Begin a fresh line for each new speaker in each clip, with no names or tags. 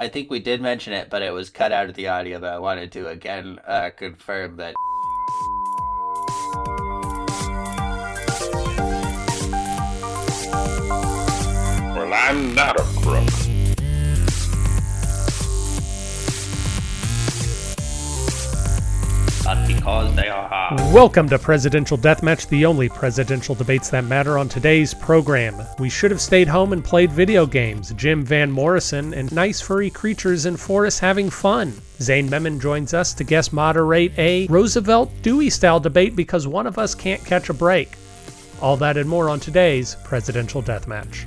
I think we did mention it, but it was cut out of the audio. But I wanted to again uh, confirm that.
Well, I'm not a crook.
Because they are hard.
Welcome to Presidential Deathmatch, the only presidential debates that matter on today's program. We should have stayed home and played video games. Jim Van Morrison and nice furry creatures in forests having fun. Zain Memon joins us to guest moderate a Roosevelt Dewey style debate because one of us can't catch a break. All that and more on today's Presidential Deathmatch.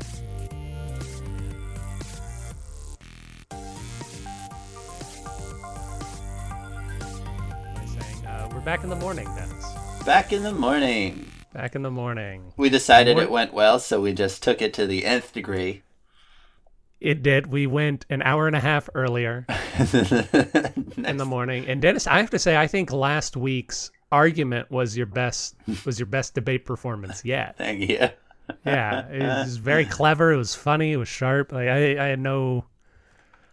We're back in the morning, Dennis.
Back in the morning.
Back in the morning.
We decided
What-
it went well, so we just took it to the nth degree.
It did. We went an hour and a half earlier in the morning. And Dennis, I have to say, I think last week's argument was your best was your best debate performance yet.
Thank you.
Yeah, it was very clever. It was funny. It was sharp. Like I, I had no,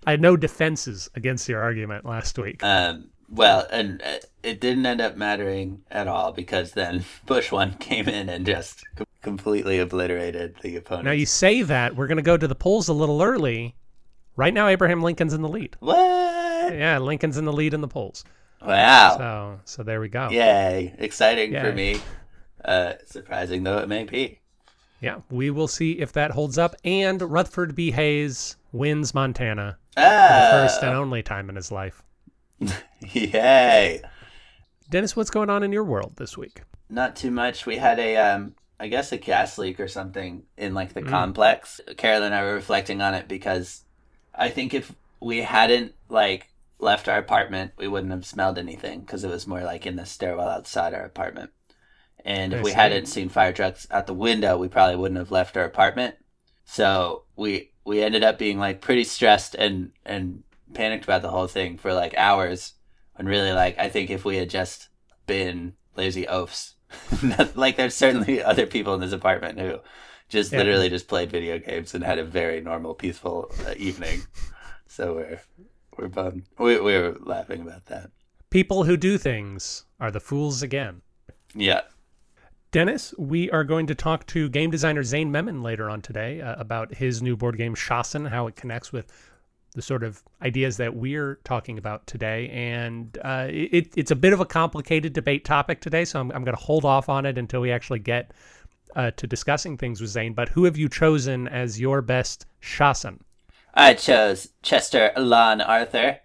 I had no defenses against your argument last week.
Um, well, and uh, it didn't end up mattering at all because then Bush one came in and just completely obliterated the opponent.
Now you say that we're gonna go to the polls a little early. Right now, Abraham Lincoln's in the lead.
what?
Yeah, Lincoln's in the lead in the polls.
Wow!
So, so there we go.
Yay! Exciting for me. Uh, surprising though it may be.
Yeah, we will see if that holds up. And Rutherford B. Hayes wins Montana for the
Ah!
first and only time in his life.
Yay!
Dennis, what's going on in your world this week?
Not too much. We had a, um, I guess a gas leak or something in like the complex. Carol and I were reflecting on it because I think if we hadn't like left our apartment, we wouldn't have smelled anything because it was more like in the stairwell outside our apartment. And if
I
we
see.
hadn't seen fire trucks at the window, we probably wouldn't have left our apartment. So we we ended up being like pretty stressed and and panicked about the whole thing for like hours. And really, like I think if we had just been lazy oafs, like there's certainly other people in this apartment who just
Yeah.
literally just played video games and had a very normal, peaceful uh, evening. So we're we're bummed. We we were laughing about that.
People who do things are the fools again.
Yeah.
Dennis, we are going to talk to game designer Zain Memon later on today uh, about his new board game Shasn, how it connects with the sort of ideas that we're talking about today. And uh, it, it's a bit of a complicated debate topic today, so I'm, I'm going to hold off on it until we actually get uh, to discussing things with Zain. But who have you chosen as your best Shasn?
I chose Chester Alan Arthur,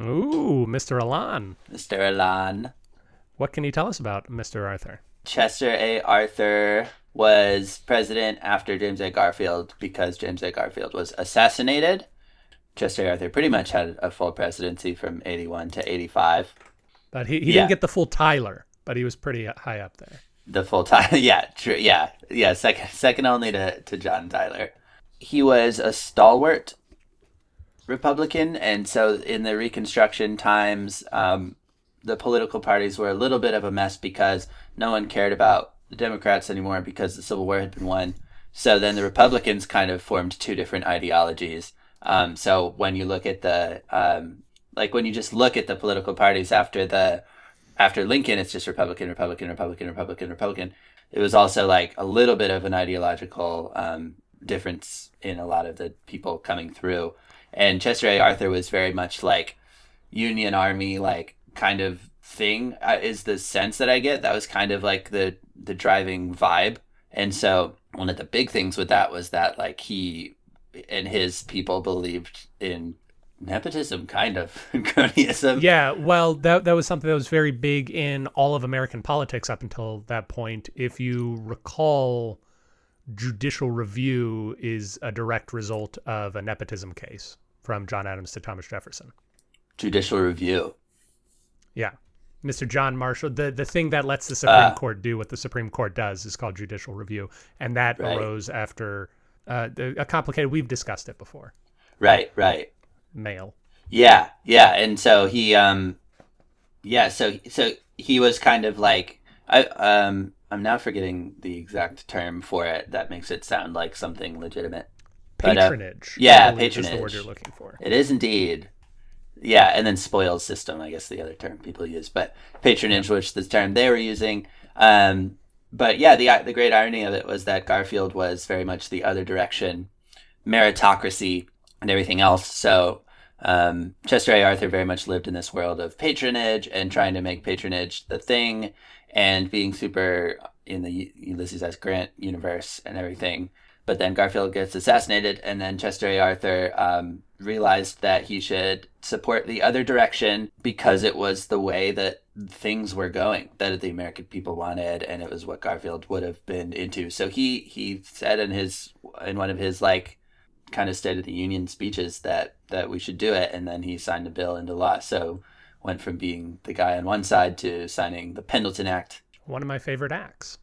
Ooh, Mr. Alan.
Mr. Alan.
What can you tell us about Mr. Arthur?
Chester A. Arthur was president after James A. Garfield because James A. Garfield was assassinated. Chester Arthur pretty much had a full presidency from 81 to 85.
But he, he
Yeah.
didn't get the full Tyler, but he was pretty high up there.
The full time, yeah, true, yeah, yeah, second, second only to, to John Tyler. He was a stalwart Republican, and so in the Reconstruction times, um, the political parties were a little bit of a mess because no one cared about the Democrats anymore because the Civil War had been won. So then the Republicans kind of formed two different ideologies. Um, so when you look at the, um, like when you just look at the political parties after the, after Lincoln, it's just Republican, Republican, Republican, Republican, Republican. It was also like a little bit of an ideological um, difference in a lot of the people coming through. And Chester A. Arthur was very much like Union Army, like kind of thing, uh, is the sense that I get. That was kind of like the the driving vibe. And so one of the big things with that was that like he and his people believed in nepotism, kind of cronyism.
Yeah, well, that that was something that was very big in all of American politics up until that point. If you recall, judicial review is a direct result of a nepotism case from John Adams to Thomas Jefferson.
Judicial review.
Yeah. Mr. John Marshall, the, the thing that lets the Supreme
Ah.
Court do what the Supreme Court does is called judicial review. And that
Right.
arose after uh, a complicated, we've discussed it before,
Right, right.
mail.
Yeah, yeah, and so he, um, yeah, so so he was kind of like, I, um, I'm now forgetting the exact term for it that makes it sound like something legitimate. But But, uh,
patronage.
Yeah,
patronage Is the word you're looking for.
It is indeed. Yeah, and then spoils system, I guess the other term people use, but patronage, which the term they were using. Um, but yeah, the the great irony of it was that Garfield was very much the other direction, meritocracy and everything else. So um, Chester A. Arthur very much lived in this world of patronage and trying to make patronage the thing, and being super in the Ulysses S. Grant universe and everything. But then Garfield gets assassinated, and then Chester A. Arthur um, realized that he should support the other direction because it was the way that things were going that the American people wanted, and it was what Garfield would have been into. So he he said in his in one of his like kind of State of the Union speeches that that we should do it, and then he signed a bill into law. So went from being the guy on one side to signing the Pendleton Act.
One of my favorite acts,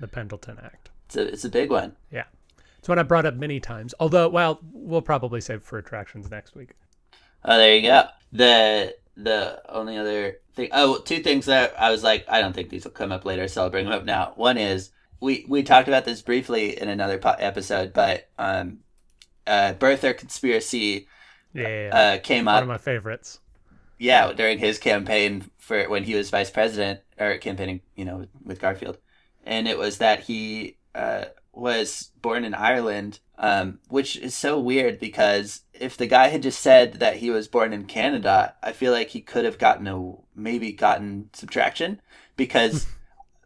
the Pendleton Act.
It's a it's a big one.
Yeah. It's one I brought up many times. Although, well, we'll probably save for attractions next week.
Oh, there you go. The the only other thing. Oh, two things that I was like, I don't think these will come up later, so I'll bring them up now. One is we we talked about this briefly in another po- episode, but um, uh, birther conspiracy
Yeah, yeah, yeah.
uh, came
one
up.
One of my favorites.
yeah, during his campaign for when he was vice president or campaigning, you know, with Garfield, and it was that he uh, was born in Ireland, um, which is so weird because if the guy had just said that he was born in Canada, I feel like he could have gotten a maybe gotten subtraction because.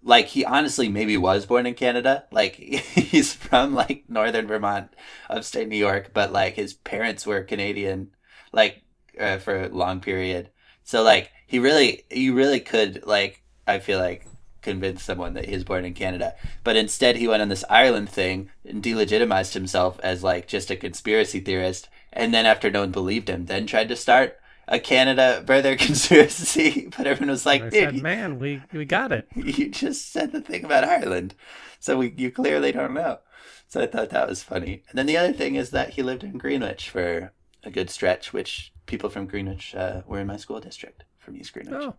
Like he honestly maybe was born in Canada. Like he's from like northern Vermont, upstate New York, but like his parents were Canadian, like uh, for a long period. So like he really you really could like I feel like convince someone that he was born in Canada. But instead he went on this Ireland thing and delegitimized himself as like just a conspiracy theorist and then after no one believed him, then tried to start a Canada birther conspiracy. But everyone was like,
I
dude,
said, man, we, we got it.
you just said the thing about Ireland. So we you clearly don't know. So I thought that was funny. And then the other thing is that he lived in Greenwich for a good stretch, which people from Greenwich uh, were in my school district from East Greenwich.
Oh,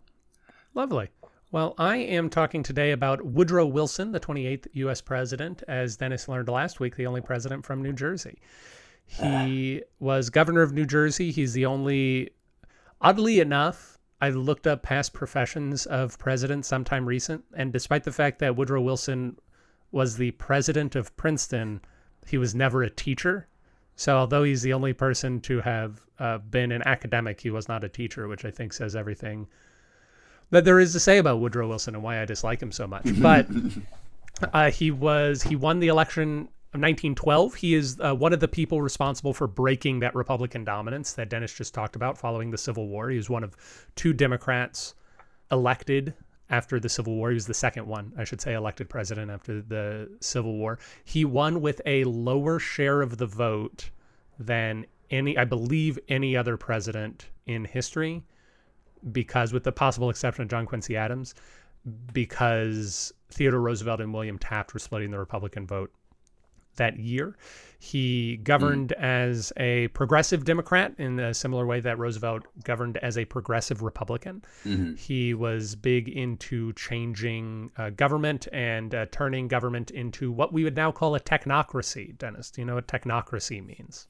lovely. Well, I am talking today about Woodrow Wilson, the 28th U.S. president, as Dennis learned last week, the only president from New Jersey. He was governor of New Jersey. He's the only, oddly enough, I looked up past professions of presidents sometime recent, and despite the fact that Woodrow Wilson was the president of Princeton, he was never a teacher. So, although he's the only person to have uh, been an academic, he was not a teacher, which I think says everything that there is to say about Woodrow Wilson and why I dislike him so much. But uh, he was he won the election of 1912. He is uh, one of the people responsible for breaking that Republican dominance that Dennis just talked about following the Civil War. He was one of two Democrats elected after the Civil War. He was the second one, I should say, elected president after the Civil War. He won with a lower share of the vote than any, I believe, any other president in history because with the possible exception of John Quincy Adams, because Theodore Roosevelt and William Taft were splitting the Republican vote that year. He governed as a progressive Democrat in a similar way that Roosevelt governed as a progressive Republican. He was big into changing uh, government and uh, turning government into what we would now call a technocracy. Dennis, do you know what technocracy means?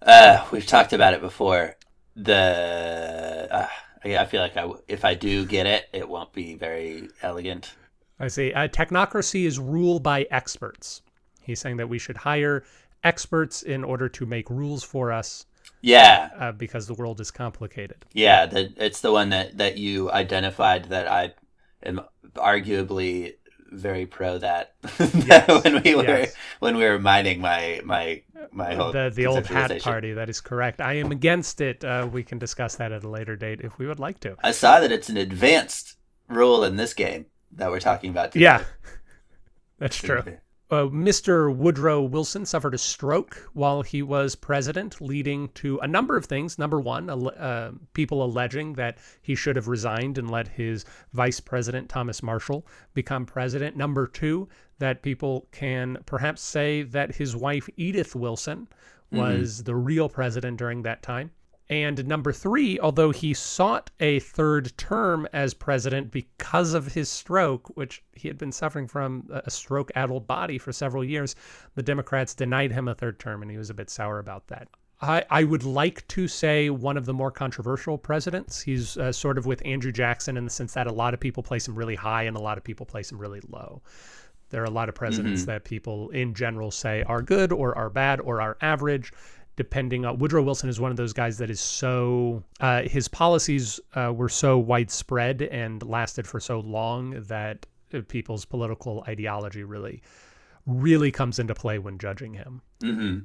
Uh, we've talked about it before. The uh, I feel like I if I do get it, it won't be very elegant.
I see. Uh, technocracy is rule by experts. He's saying that we should hire experts in order to make rules for us
Yeah,
uh, because the world is complicated.
yeah. The, it's the one that that you identified that I am arguably very pro that.
Yes,
when we were
yes.
when we were mining my my my whole
The the old hat party. That is correct. I am against it. Uh, we can discuss that at a later date if we would like to.
I saw that it's an advanced rule in this game that we're talking about. Today.
Yeah, that's true. Uh, Mr. Woodrow Wilson suffered a stroke while he was president, leading to a number of things. Number one, uh, people alleging that he should have resigned and let his vice president, Thomas Marshall, become president. Number two, that people can perhaps say that his wife, Edith Wilson, was the real president during that time. And number three, although he sought a third term as president because of his stroke, which he had been suffering from a stroke addled body for several years, the Democrats denied him a third term, and he was a bit sour about that. I, I would like to say one of the more controversial presidents. He's uh, sort of with Andrew Jackson in the sense that a lot of people place him really high and a lot of people place him really low. There are a lot of presidents
Mm-hmm.
that people in general say are good or are bad or are average depending on Woodrow Wilson is one of those guys that is so uh, his policies uh, were so widespread and lasted for so long that people's political ideology really really comes into play when judging him.
hmm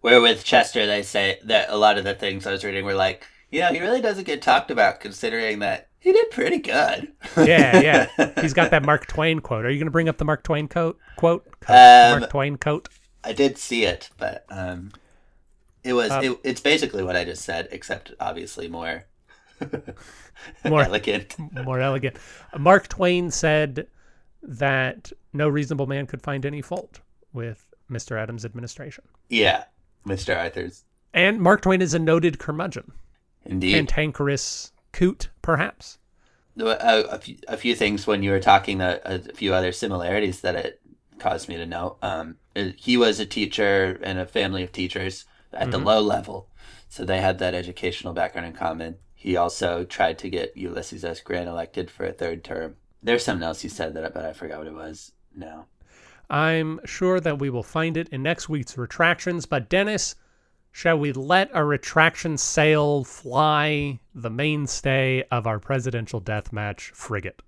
Where with Chester, they say that a lot of the things I was reading were like, you know, he really doesn't get talked about considering that he did pretty good.
Yeah, yeah. He's got that Mark Twain quote. Are you going to bring up the Mark Twain quote? Quote?
Um,
Mark Twain quote?
I did see it, but um, it was
Um,
it, it's basically what I just said, except obviously more
More
elegant.
more elegant. Mark Twain said that no reasonable man could find any fault with Mr. Adams' administration.
Yeah, Mr. Arthur's
And Mark Twain is a noted curmudgeon,
indeed.
cantankerous coot, perhaps.
a, a, few, a few things when you were talking, a, a few other similarities that it caused me to know. Um, uh, he was a teacher and a family of teachers at the mm-hmm. low level, so they had that educational background in common. He also tried to get Ulysses S. Grant elected for a third term. There's something else he said that, but I forgot what it was. No.
I'm sure that we will find it in next week's retractions. But Dennis, shall we let a retraction sail fly the mainstay of our presidential death match frigate?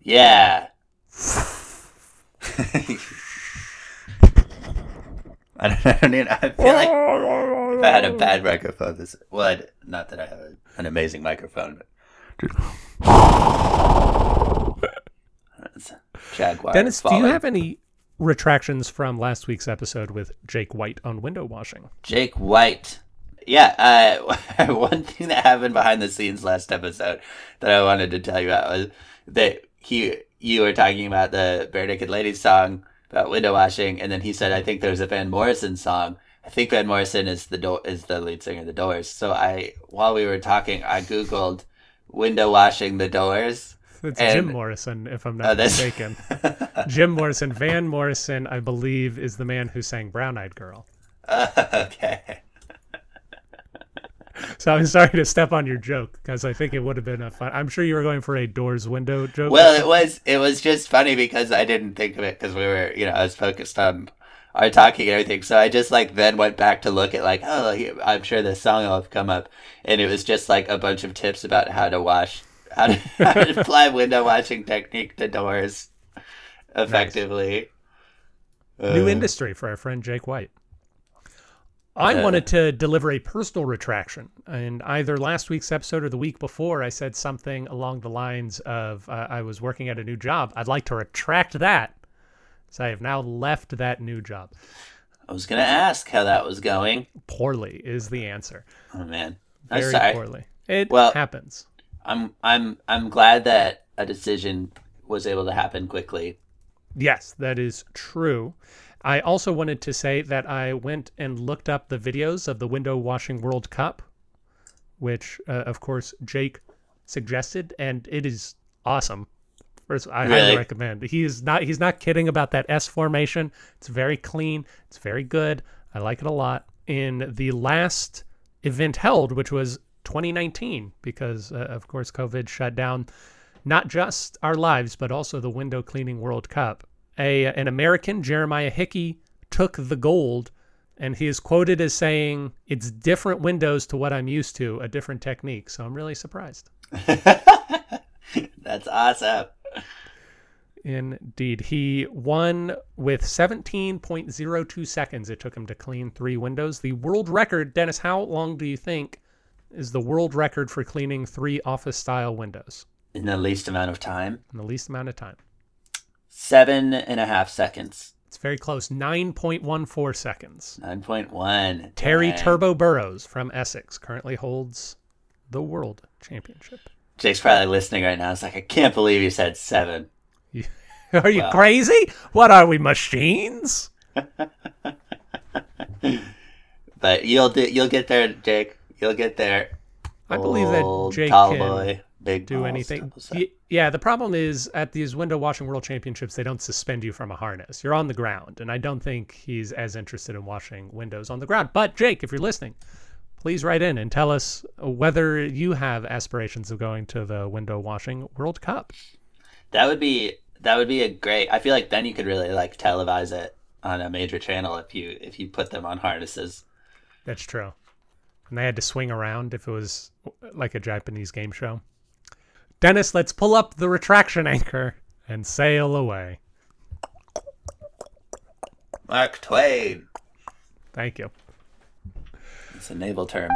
Yeah. I don't, I don't I feel like if I had a bad microphone, this would not that I have an amazing microphone, but Jaguar.
Dennis, do you have any retractions from last week's episode with Jake White on window washing?
Jake White? Yeah, uh, one thing that happened behind the scenes last episode that I wanted to tell you about was that he, you were talking about the Barenaked Ladies song about window washing, and then he said, "I think there's a Van Morrison song." I think Van Morrison is the do- is the lead singer of the Doors. So I, while we were talking, I googled window washing the Doors.
It's
And-
Jim Morrison, if I'm
Oh,
not
that's-
mistaken. Jim Morrison. Van Morrison, I believe, is the man who sang Brown Eyed Girl.
okay.
So I'm sorry to step on your joke because I think it would have been a fun. I'm sure you were going for a doors window joke.
Well, it was it was just funny because I didn't think of it because we were you know I was focused on our talking and everything. So I just like then went back to look at like oh I'm sure this song will have come up, and it was just like a bunch of tips about how to wash how to, how to apply window washing technique to doors effectively.
New
Uh,
industry for our friend Jake White. I
Uh.
wanted to deliver a personal retraction. And either last week's episode or the week before, I said something along the lines of uh, I was working at a new job. I'd like to retract that. So I have now left that new job.
I was gonna ask how that was going.
Poorly is the answer.
Oh man, I'm
Very
sorry.
poorly. It
Well-
happens.
I'm I'm I'm glad that a decision was able to happen quickly.
Yes, that is true. I also wanted to say that I went and looked up the videos of the window washing World Cup, which, uh, of course, Jake suggested, and it is awesome. First, I highly recommend. He is not. He's not kidding about that S formation. It's very clean. It's very good. I like it a lot. In the last event held, which was 2019, because uh, of course COVID shut down not just our lives, but also the window cleaning World Cup. A an American, Jeremiah Hickey, took the gold, and he is quoted as saying, "It's different windows to what I'm used to, a different technique." So I'm really surprised.
That's awesome.
Indeed, he won with 17.02 seconds. It took him to clean three windows. The world record, Dennis. How long do you think is the world record for cleaning three office-style windows
In the least amount of time.
in the least amount of time?
Seven and a half seconds.
It's very close. 9.14 seconds.
9.1.
Terry
Dang.
Turbo Burrows from Essex currently holds the world championship.
Jake's probably listening right now. It's like, I can't believe you said seven.
Are you
Wow.
crazy? What are we, machines?
But you'll do, you'll get there, Jake. You'll get there.
I believe that Jake can
boy, big
do anything. Y- Yeah, the problem is at these window washing world championships, they don't suspend you from a harness. You're on the ground, and I don't think he's as interested in washing windows on the ground. But Jake, if you're listening, please write in and tell us whether you have aspirations of going to the window washing World Cup.
That would be that would be a great. I feel like then you could really like televise it on a major channel if you if you put them on harnesses.
That's true. And they had to swing around if it was like a Japanese game show. Dennis, let's pull up the retraction anchor and sail away.
Mark Twain.
Thank you.
It's a naval term.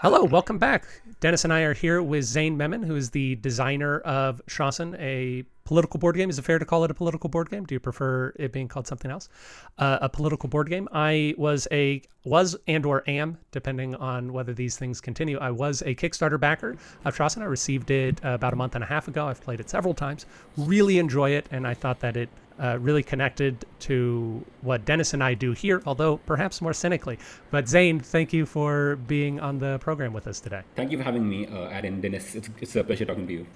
Hello, welcome back. Dennis and I are here with Zain Memon, who is the designer of Shasn, a political board game. Is it fair to call it a political board game? Do you prefer it being called something else? Uh, a political board game. I was a was and or am, depending on whether these things continue. I was a Kickstarter backer of Shasn. I received it about a month and a half ago. I've played it several times. Really enjoy it, and I thought that it uh, really connected to what Dennis and I do here, although perhaps more cynically. But Zain, thank you for being on the program with us today.
Thank you for having me, uh, Aaron, Dennis. It's, it's a pleasure talking to you.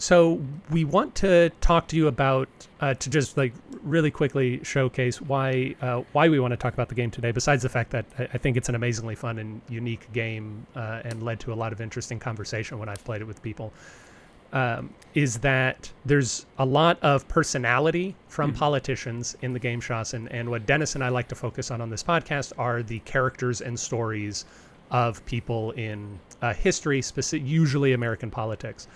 So we want to talk to you about uh, to just like really quickly showcase why uh, why we want to talk about the game today. Besides the fact that I I think it's an amazingly fun and unique game uh, and led to a lot of interesting conversation when I've played it with people. Um, is that there's a lot of personality from politicians in the game Shasn, and and what Dennis and I like to focus on on this podcast are the characters and stories of people in uh, history, specific, usually American politics.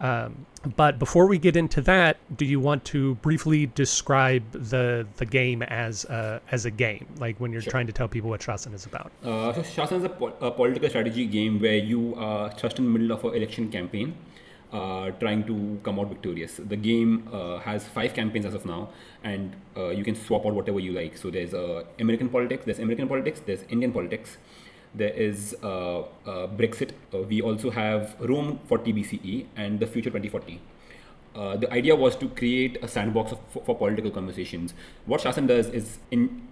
Um, but before we get into that, do you want to briefly describe the the game as a, as a game, like when you're trying to tell people what Shasn is about?
Uh, so Shasana is a, po- a political strategy game where you are just in the middle of an election campaign, uh, trying to come out victorious. The game uh, has five campaigns as of now, and uh, you can swap out whatever you like. So there's uh, American politics, there's American politics, there's Indian politics, there is uh, Brexit. We also have Rome 40 BCE and the future 2040. Uh, the idea was to create a sandbox of, for, for political conversations. What Shasn does is in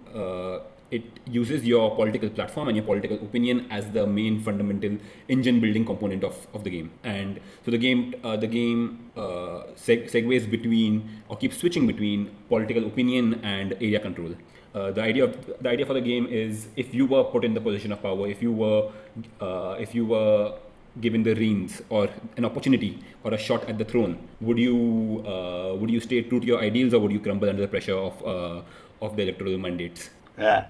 it uses your political platform and your political opinion as the main fundamental engine building component of, of the game. And so the game uh, the game uh, seg- segues between or keeps switching between political opinion and area control. Uh, the idea of the idea for the game is if you were put in the position of power, if you were uh, if you were given the reins or an opportunity or a shot at the throne, would you uh, would you stay true to your ideals or would you crumble under the pressure of uh, of the electoral mandates?
Yeah.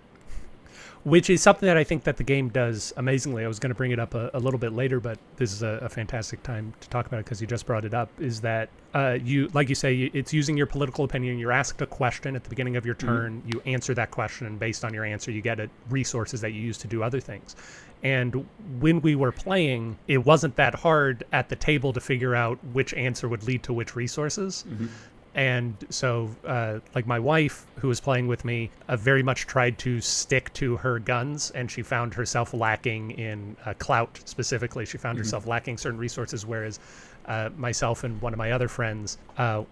Which is something that I think that the game does amazingly. I was going to bring it up a, a little bit later, but this is a, a fantastic time to talk about it because you just brought it up. Is that uh, you, like you say, it's using your political opinion. You're asked a question at the beginning of your mm-hmm. turn. You answer that question, and based on your answer, you get a, resources that you use to do other things. And when we were playing, it wasn't that hard at the table to figure out which answer would lead to which resources mm-hmm. And so uh, like my wife who was playing with me uh, very much tried to stick to her guns and she found herself lacking in uh, clout specifically. She found herself lacking certain resources whereas uh, myself and one of my other friends uh,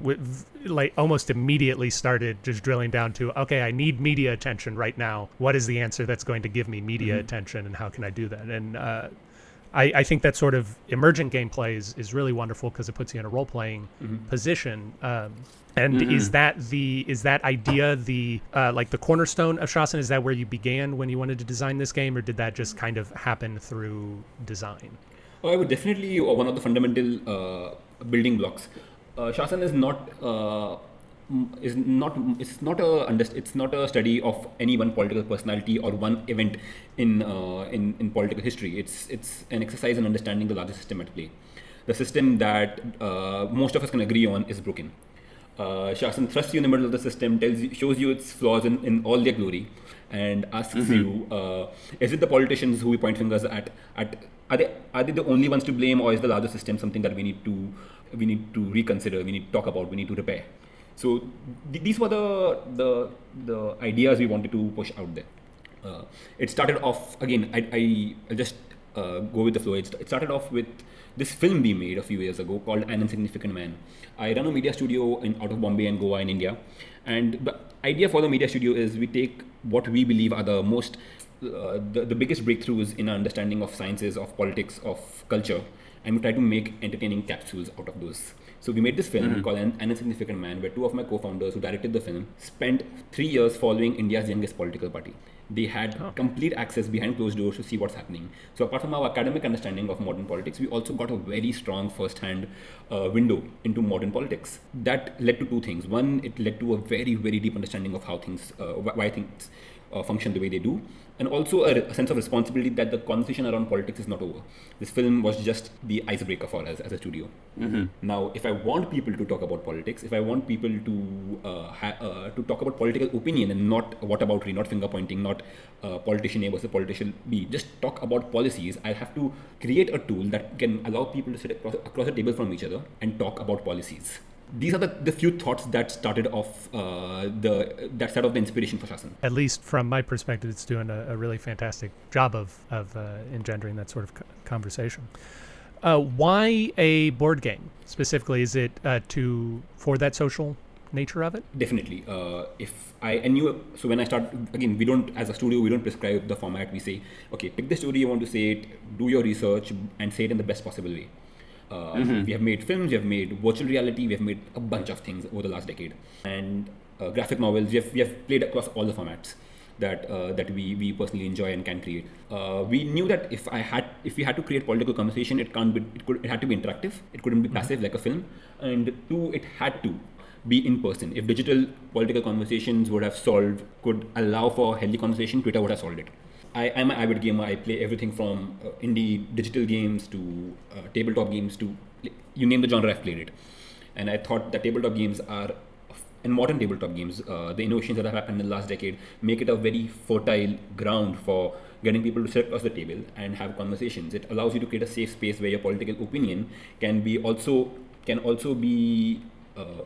like almost immediately started just drilling down to okay i need media attention right now. What is the answer that's going to give me media attention and how can i do that? And uh, I, I think that sort of emergent gameplay is, is really wonderful because it puts you in a role playing position. Um, and is that the is that idea the uh, like the cornerstone of Shasn? Is that where you began when you wanted to design this game, or did that just kind of happen through design?
Oh, I would definitely uh, one of the fundamental uh, building blocks. Uh, Shasn is not uh, is not it's not a it's not a study of any one political personality or one event in uh, in in political history. It's it's an exercise in understanding the larger system at play. The system that uh, most of us can agree on is broken. Uh, Shasn thrusts you in the middle of the system, tells you, shows you its flaws in, in all their glory, and asks you, uh, is it the politicians who we point fingers at? At are they are they the only ones to blame, or is the larger system something that we need to we need to reconsider, we need to talk about, we need to repair? So th- these were the the the ideas we wanted to push out there. Uh, it started off again. I I I'll just uh, go with the flow. It, it started off with this film we made a few years ago called An Insignificant Man. I run a media studio in out of Bombay and Goa in India, and the idea for the media studio is we take what we believe are the most uh, the, the biggest breakthroughs in our understanding of sciences of politics of culture and we try to make entertaining capsules out of those so we made this film mm-hmm. called An, An Insignificant Man, where two of my co-founders who directed the film spent three years following India's youngest political party. They had oh. complete access behind closed doors to see what's happening. So apart from our academic understanding of modern politics, we also got a very strong first-hand uh, window into modern politics. That led to two things. One, it led to a very, very deep understanding of how things, uh, why things uh, function the way they do, and also a, a, sense of responsibility that the conversation around politics is not over. This film was just the icebreaker for us as a studio. Mm-hmm. Now, if I want people to talk about politics, if I want people to uh, ha- uh, to talk about political opinion and not what about not finger pointing, not uh, politician A versus politician B, just talk about policies, I have to create a tool that can allow people to sit across, across the table from each other and talk about policies these are the, the few thoughts that started off uh, the that set off the inspiration for Shasn.
At least from my perspective, it's doing a, a really fantastic job of of uh, engendering that sort of conversation. Uh, why a board game specifically? Is it uh, to for that social nature of it?
Definitely. Uh, if I and you so when I start again, we don't as a studio we don't prescribe the format. We say okay, pick the story you want to say it, do your research, and say it in the best possible way uh, mm-hmm. We have made films, we have made virtual reality, we have made a bunch of things over the last decade, and uh, graphic novels. We have, we have played across all the formats that uh, that we, we personally enjoy and can create. Uh, we knew that if I had if we had to create political conversation, it can't be it could it had to be interactive. It couldn't be mm-hmm. passive like a film, and two, it had to be in person. If digital political conversations would have solved could allow for healthy conversation, Twitter would have solved it. I, am an avid gamer. I play everything from uh, indie digital games to uh, tabletop games to you name the genre. I've played it, and I thought that tabletop games are in modern tabletop games, uh, the innovations that have happened in the last decade make it a very fertile ground for getting people to sit across the table and have conversations. It allows you to create a safe space where your political opinion can be also can also be uh,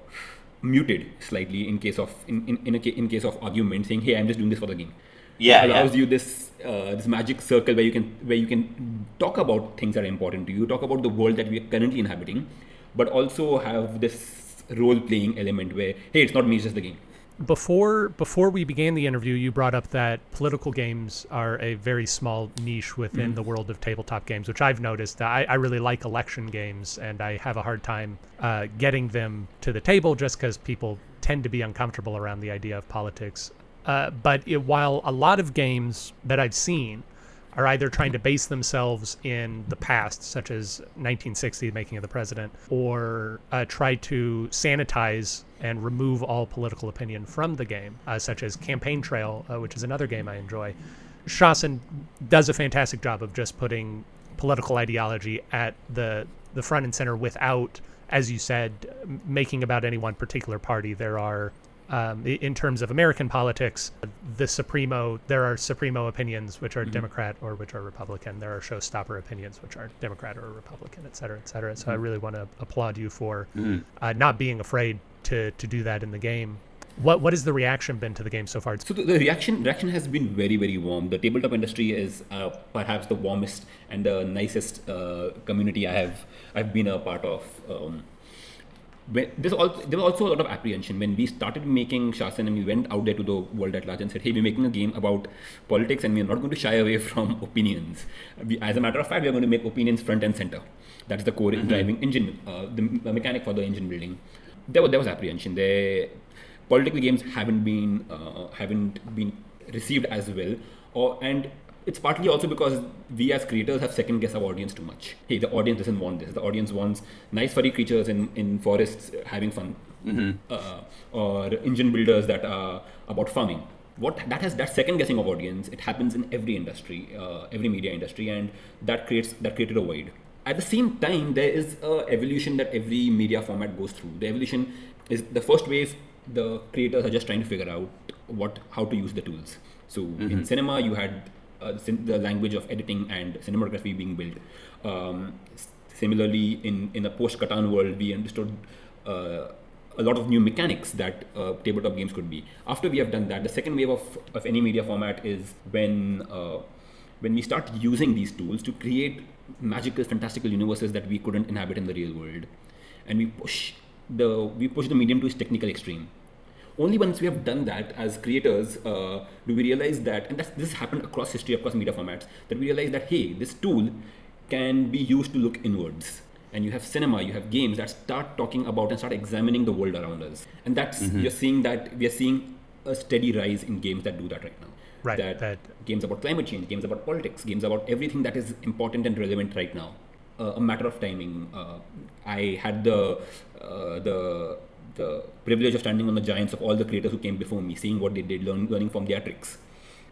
muted slightly in case of in in, in, a, in case of argument, saying, "Hey, I'm just doing this for the game."
Yeah,
it allows
yeah.
you this uh, this magic circle where you can where you can talk about things that are important to you, talk about the world that we are currently inhabiting, but also have this role playing element where hey, it's not me, it's just the game.
Before before we began the interview, you brought up that political games are a very small niche within mm-hmm. the world of tabletop games, which I've noticed. I, I really like election games, and I have a hard time uh, getting them to the table just because people tend to be uncomfortable around the idea of politics. Uh, but it, while a lot of games that I've seen are either trying to base themselves in the past, such as 1960, The Making of the President, or uh, try to sanitize and remove all political opinion from the game, uh, such as Campaign Trail, uh, which is another game I enjoy. Shasn does a fantastic job of just putting political ideology at the the front and center without, as you said, making about any one particular party. There are um, in terms of American politics, the Supremo, there are Supremo opinions which are mm-hmm. Democrat or which are Republican. There are showstopper opinions which are Democrat or Republican, et cetera, et cetera. So mm-hmm. I really want to applaud you for mm-hmm. uh, not being afraid to to do that in the game. What what has the reaction been to the game so far?
So the, the reaction reaction has been very very warm. The tabletop industry is uh, perhaps the warmest and the nicest uh, community I have I've been a part of. Um, when, there's also, there was also a lot of apprehension when we started making Shasn and we went out there to the world at large and said, hey, we're making a game about politics and we're not going to shy away from opinions. We, as a matter of fact, we're going to make opinions front and center. That's the core mm-hmm. driving engine, uh, the, the, mechanic for the engine building. There was, there was apprehension. There, political games haven't been uh, haven't been received as well, or and it's partly also because we as creators have second guess our audience too much. Hey, the audience doesn't want this. The audience wants nice furry creatures in, in forests having fun, mm-hmm. uh, or engine builders that are about farming. What that has that second guessing of audience. It happens in every industry, uh, every media industry, and that creates that created a void. At the same time, there is a evolution that every media format goes through. The evolution is the first wave. The creators are just trying to figure out what how to use the tools. So mm-hmm. in cinema, you had the language of editing and cinematography being built. Um, similarly, in, in a post Catan world, we understood uh, a lot of new mechanics that uh, tabletop games could be. After we have done that, the second wave of, of any media format is when uh, when we start using these tools to create magical, fantastical universes that we couldn't inhabit in the real world, and we push the we push the medium to its technical extreme only once we have done that as creators uh, do we realize that, and that's, this happened across history, across media formats, that we realize that hey, this tool can be used to look inwards. And you have cinema, you have games that start talking about and start examining the world around us. And that's you're seeing that we are seeing a steady rise in games that do that right now.
Right,
That,
that-
games about climate change, games about politics, games about everything that is important and relevant right now. Uh, a matter of timing. Uh, I had the uh, the the privilege of standing on the giants of all the creators who came before me, seeing what they did, learn, learning from their tricks,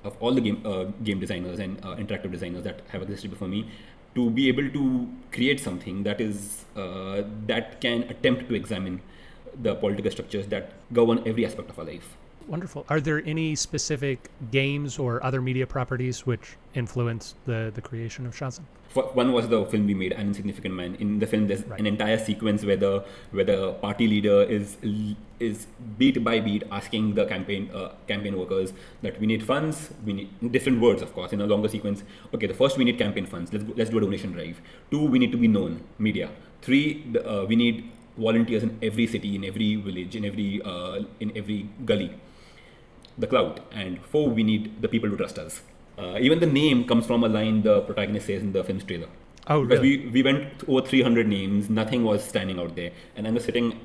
of all the game uh, game designers and uh, interactive designers that have existed before me, to be able to create something that is uh, that can attempt to examine the political structures that govern every aspect of our life.
Wonderful. Are there any specific games or other media properties which influence the the creation of
Shasn? One was the film we made, An Insignificant Man. In the film, there's
Right.
an entire sequence where the where the party leader is is beat by beat asking the campaign uh, campaign workers that we need funds. We need different words, of course, in a longer sequence. Okay, the first we need campaign funds. Let's go, let's do a donation drive. Two, we need to be known, media. Three, the, uh, we need volunteers in every city, in every village, in every uh, in every gully the clout. And four, we need the people to trust us. Uh, even the name comes from a line the protagonist says in the film's trailer.
Oh,
because
really?
we, we went over 300 names, nothing was standing out there. And I was sitting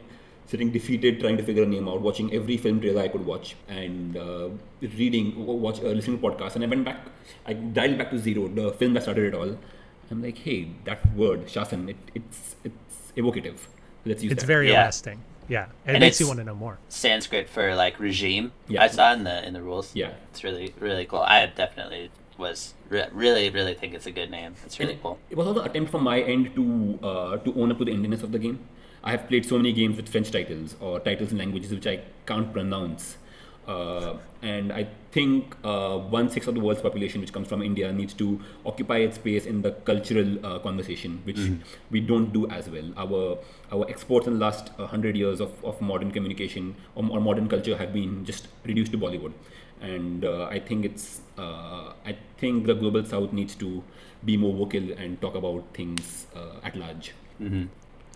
sitting defeated trying to figure a name out, watching every film trailer I could watch and uh, reading, w- watch, uh, listening to podcasts. And I went back, I dialed back to zero, the film that started it all. I'm like, hey, that word, Shasn, it, it's, it's evocative. Let's use
It's
that.
very
Yeah.
arresting. Yeah, and it
And
makes you want to know more.
Sanskrit for like regime.
Yeah.
I saw in the in the rules.
Yeah.
it's really really cool. I definitely was re- really really think it's a good name. It's really
And
cool.
It was also an attempt from my end to uh, to own up to the Indianness of the game. I have played so many games with French titles or titles in languages which I can't pronounce. Uh, and I think uh, one sixth of the world's population, which comes from India, needs to occupy its space in the cultural uh, conversation, which we don't do as well. Our our exports in the last uh, hundred years of, of modern communication or, or modern culture have been just reduced to Bollywood, and uh, I think it's uh, I think the global South needs to be more vocal and talk about things uh, at large.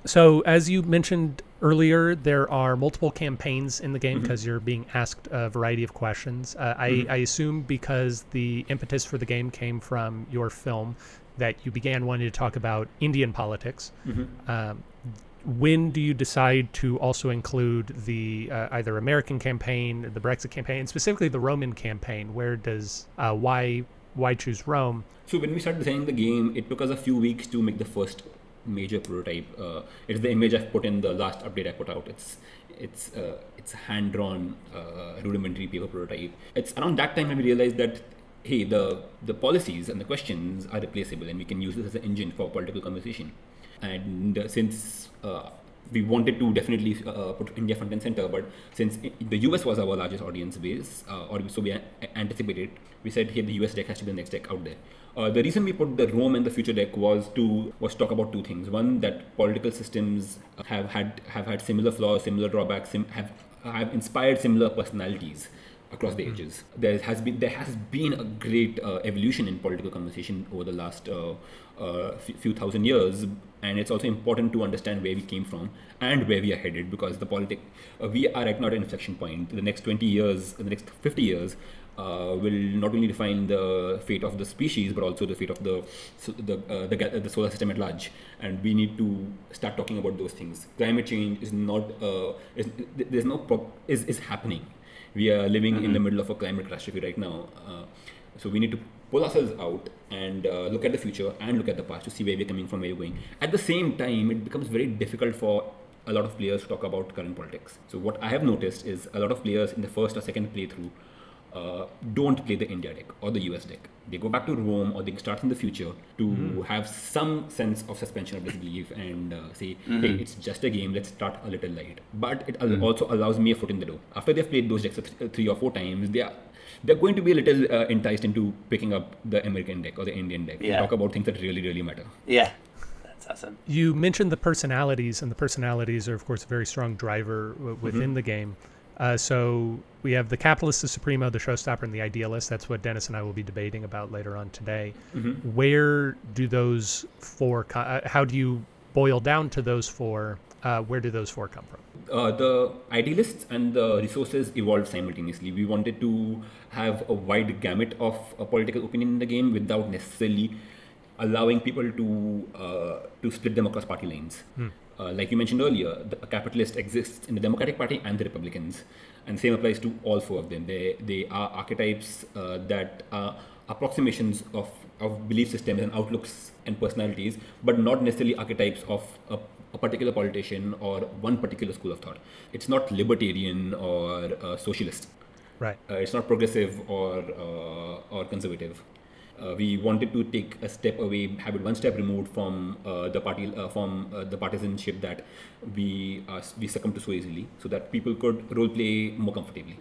So, as you mentioned earlier, there are multiple campaigns in the game because you're being asked a variety of questions. Uh, I, I assume because the impetus for the game came from your film that you began wanting to talk about Indian politics. Um, when do you decide to also include the uh, either American campaign, the Brexit campaign, and specifically the Roman campaign? Where does uh, why why choose Rome?
So when we started designing the game, it took us a few weeks to make the first major prototype. Uh, it's the image I've put in the last update I put out. It's it's uh, it's hand drawn uh, rudimentary paper prototype. It's around that time when we realized that hey the the policies and the questions are replaceable and we can use this as an engine for political conversation. And uh, since uh, we wanted to definitely uh, put India front and center, but since the US was our largest audience base, or so we anticipated, we said, hey, the US deck has to be the next deck out there. Uh, the reason we put the Rome and the future deck was to was talk about two things. One, that political systems have had have had similar flaws, similar drawbacks, sim- have have inspired similar personalities across the ages. There has been there has been a great uh, evolution in political conversation over the last uh, uh, few, thousand years, and it's also important to understand where we came from and where we are headed because the politic uh, we are at not an inflection point. The next 20 years, the next 50 years. Uh, will not only define the fate of the species, but also the fate of the so the uh, the, the solar system at large. And we need to start talking about those things. Climate change is not uh, is, there's no pro- is is happening we are living in the middle of a climate catastrophe right now. Uh, so we need to pull ourselves out and uh, look at the future and look at the past to see where we're coming from, where we're going. At the same time, it becomes very difficult for a lot of players to talk about current politics. So what I have noticed is a lot of players in the first or second playthrough uh, don't play the India deck or the US deck. They go back to Rome or they start in the future to have some sense of suspension of disbelief and uh, say, hey, it's just a game, let's start a little light. But it al- also allows me a foot in the door. After they've played those decks th- three or four times, they are they're going to be a little uh, enticed into picking up the American deck or the Indian deck
Yeah.
and talk about things that really, really matter.
Yeah, that's awesome.
You mentioned the personalities, and the personalities are, of course, a very strong driver w- within the game. Uh, so we have the capitalist, the supremo, the showstopper, and the idealist. That's what Dennis and I will be debating about later on today. Where do those four? uh, How do you boil down to those four, uh, where do those four come from?
Uh, the idealists and the resources evolved simultaneously. We wanted to have a wide gamut of uh, political opinion in the game without necessarily allowing people to uh, to split them across party lines. Uh, like you mentioned earlier, the, a capitalist exists in the Democratic Party and the Republicans, and same applies to all four of them. They they are archetypes uh, that are approximations of of belief systems and outlooks and personalities, but not necessarily archetypes of a, a particular politician or one particular school of thought. It's not libertarian or uh, socialist.
Right.
Uh, it's not progressive or uh, or conservative. Uh, we wanted to take a step away, have it one step removed from uh, the party, uh, from uh, the partisanship that we uh, we succumb to so easily, so that people could role play more comfortably.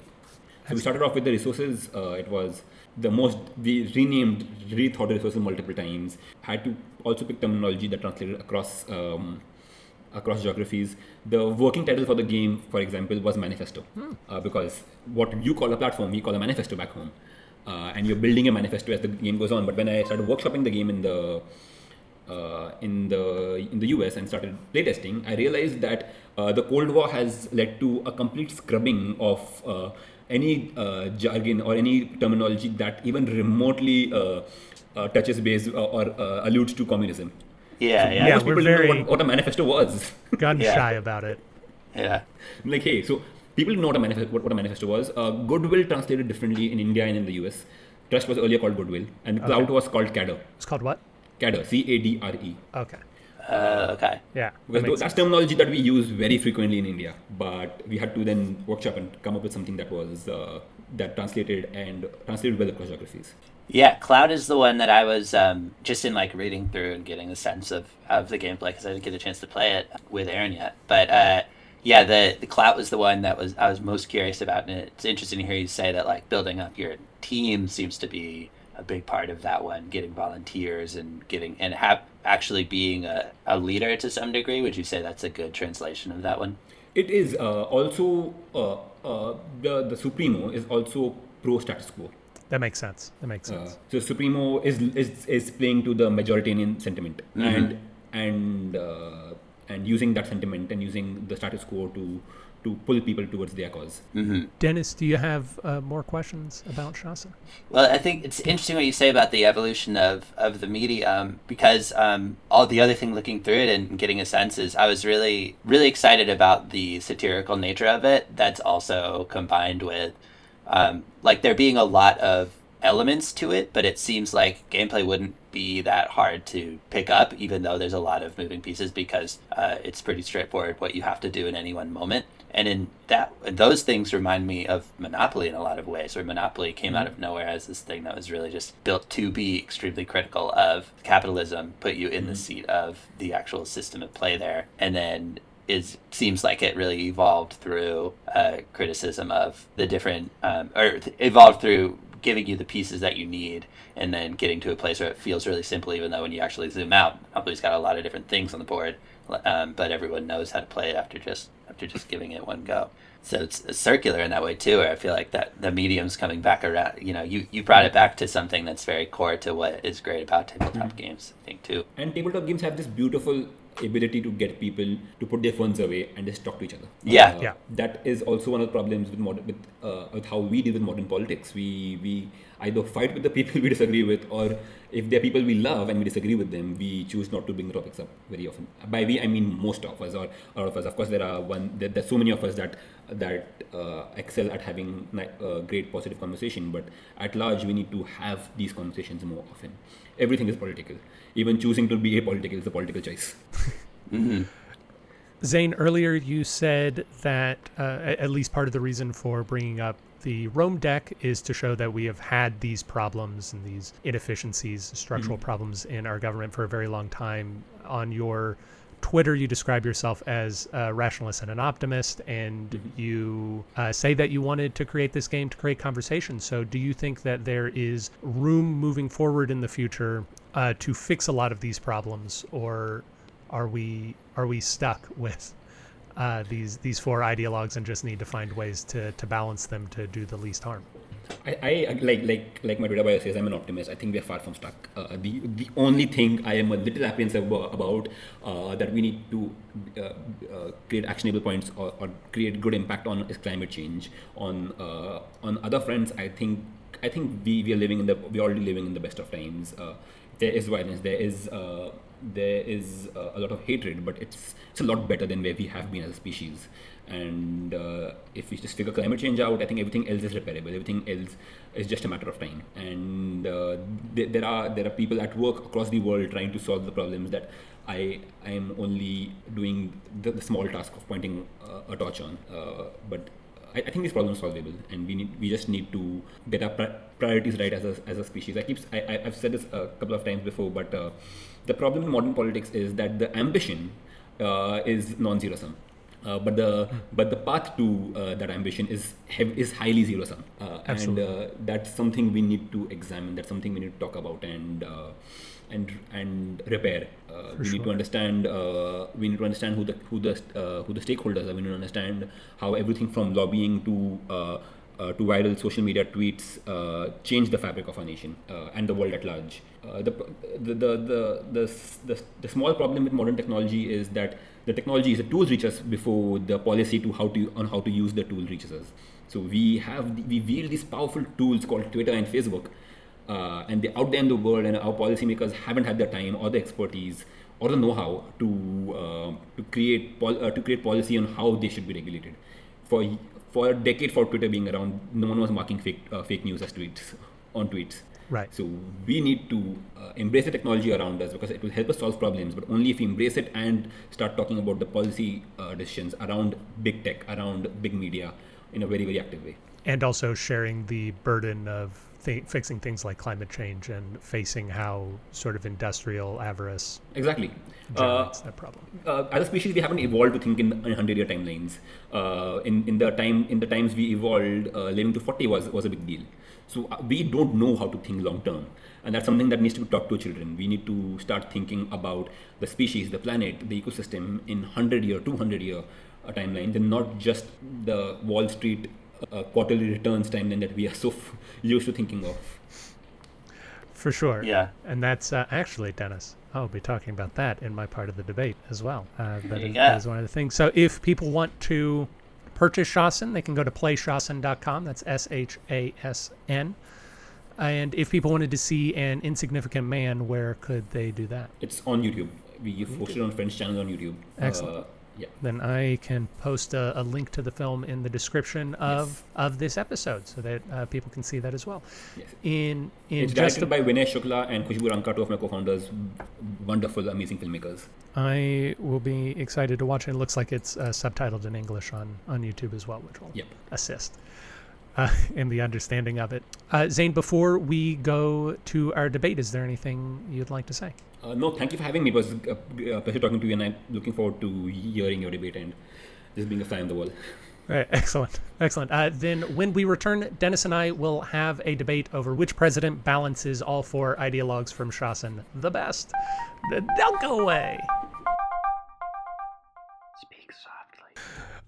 So we started off with the resources. Uh, it was the most we renamed, rethought the resources multiple times. Had to also pick terminology that translated across um, across geographies. The working title for the game, for example, was manifesto, uh, because what you call a platform, we call a manifesto back home, uh, and you're building a manifesto as the game goes on. But when I started workshopping the game in the uh, in the in the US and started playtesting, I realized that uh, the Cold War has led to a complete scrubbing of uh, any uh, jargon or any terminology that even remotely uh, uh, touches base or, or uh, alludes to communism.
Yeah, yeah,
Yeah,
Most
we're
people didn't know
very-
what, what a manifesto was.
Gun
Yeah.
shy about it.
yeah.
I'm like, hey, so people didn't know what a, manifest, what, what a manifesto was. Uh, goodwill translated differently in India and in the US. Trust was earlier called goodwill, and clout was called cadre.
It's called what?
Cadre, C A D R E.
Okay.
Uh, okay.
Yeah.
Because
makes
that's
sense.
terminology that we use very frequently in India, but we had to then workshop and come up with something that was uh, that translated and translated well across geographies.
Yeah, Clout is the one that I was um, just in like reading through and getting a sense of, of the gameplay because I didn't get a chance to play it with Aaron yet. But uh, yeah, the the Clout was the one that was I was most curious about, and it's interesting to hear you say that like building up your team seems to be a big part of that one. Getting volunteers and getting and have actually being a, a leader to some degree. Would you say that's a good translation of that one?
It is uh, also uh, uh, the the Supremo is also pro status quo.
That makes sense. That makes
Uh,
sense.
so Supremo is, is is playing to the majoritarian sentiment and and uh, and using that sentiment and using the status quo to to pull people towards their cause.
Dennis, do you have uh, more questions about Shasn?
Well, I think it's interesting what you say about the evolution of, of the medium because um, all the other thing looking through it and getting a sense is I was really, really excited about the satirical nature of it. That's also combined with um, like there being a lot of elements to it, but it seems like gameplay wouldn't be that hard to pick up, even though there's a lot of moving pieces because uh, it's pretty straightforward what you have to do in any one moment. And in that, those things remind me of Monopoly in a lot of ways, where Monopoly came out of nowhere as this thing that was really just built to be extremely critical of capitalism, put you in the seat of the actual system of play there, and then is seems like it really evolved through uh, criticism of the different um, or evolved through giving you the pieces that you need and then getting to a place where it feels really simple even though when you actually zoom out Monopoly's got a lot of different things on the board um, but everyone knows how to play it after just after just giving it one go. So it's, it's circular in that way too where I feel like that the medium's coming back around you know you, you brought it back to something that's very core to what is great about tabletop games I think too.
And tabletop games have this beautiful ability to get people to put their phones away and just talk to each other.
Yeah.
Uh,
Yeah.
That is also one of the problems with modern, with, uh, with how we deal with modern politics. We we either fight with the people we disagree with, or if they're people we love and we disagree with them, we choose not to bring the topics up very often. By we, I mean most of us, or a lot of us. Of course, there are one. There, there's so many of us that that uh, excel at having ni- uh, great positive conversation, but at large, we need to have these conversations more often. Everything is political. Even choosing to be apolitical is a political choice.
Zain, earlier you said that uh, at least part of the reason for bringing up the Rome deck is to show that we have had these problems and these inefficiencies, structural problems in our government for a very long time. On your Twitter, you describe yourself as a rationalist and an optimist, and you uh, say that you wanted to create this game to create conversation. So, do you think that there is room moving forward in the future uh, to fix a lot of these problems, or are we are we stuck with uh, these these four ideologues and just need to find ways to to balance them to do the least harm?
I, I like like like my Twitter bio says I'm an optimist. I think we are far from stuck. Uh, the the only thing I am a little apprehensive about uh, that we need to uh, uh, create actionable points or, or, create good impact on is climate change. On uh, on other fronts, I think I think we, we are living in the we are already living in the best of times. Uh, there is violence. There is there is a lot of hatred, but it's it's a lot better than where we have been as a species. And uh, if we just figure climate change out, I think everything else is repairable. Everything else is just a matter of time. And uh, th- there are there are people at work across the world trying to solve the problems that I I am only doing the, the small task of pointing uh, a torch on. Uh, but I, I, think this problem is solvable, and we need we just need to get our priorities right as a, as a species. I keep I, I've said this a couple of times before, but uh, the problem in modern politics is that the ambition uh, is non-zero sum. Uh, but the but the path to uh, that ambition is is highly zero sum, uh, and uh, that's something we need to examine. That's something we need to talk about and uh, and and repair. Uh, we sure. need to understand. we need to understand who the who the who the stakeholders are. We need to understand how everything from lobbying to uh, to viral social media tweets uh, change the fabric of our nation uh, and the world at large. Uh, the, the, the, the, the, the, small problem with modern technology is that the technology is the tools reach us before the policy to how to on how to use the tool reaches us. So we have we wield these powerful tools called Twitter and Facebook, uh, and they're out there in the world, and our policymakers haven't had the time or the expertise or the know-how to uh, to create pol- to create policy on how they should be regulated. For for a decade for Twitter being around, no one was marking fake uh, fake news as tweets on tweets.
Right.
So we need to uh, embrace the technology around us because it will help us solve problems. But only if we embrace it and start talking about the policy uh, decisions around big tech, around big media, in a very very active way.
And also sharing the burden of th fixing things like climate change and facing how sort of industrial avarice
exactly
generates uh, that problem.
Uh, as a species, we haven't evolved to think in, in hundred-year timelines. Uh, in in the time in the times we evolved, uh, living to forty was was a big deal. So uh, we don't know how to think long term, and that's something that needs to be taught to children. We need to start thinking about the species, the planet, the ecosystem in hundred-year, two hundred-year timeline, timelines, and not just the Wall Street uh, quarterly returns timeline that we are so used to thinking of.
For sure.
Yeah.
And that's uh, actually, Dennis, I'll be talking about that in my part of the debate as well. Uh, that, is, that is one of the things. So if people want to purchase Shasn, they can go to playshasn.com. That's S H A S N. And if people wanted to see an insignificant man, where could they do that?
It's on YouTube. We posted on French channel on YouTube.
Excellent. Uh,
yeah.
then I can post a, a, link to the film in the description of yes. of this episode so that uh, people can see that as well.
Yes.
In in
it's directed by Vinay Shukla and Khushbu Ranka, two of my co-founders, wonderful, amazing filmmakers.
I will be excited to watch it. It looks like it's uh, subtitled in English on on YouTube as well, which will
yep.
assist. Uh, in the understanding of it. Uh, Zain, before we go to our debate, is there anything you'd like to say?
Uh, no, thank you for having me. It was a, a, pleasure talking to you, and I'm looking forward to hearing your debate and just being a fan of the world.
Right, excellent, excellent. Uh, then, when we return, Dennis and I will have a debate over which president balances all four ideologues from Shasn the best. Don't go away.
Speak softly.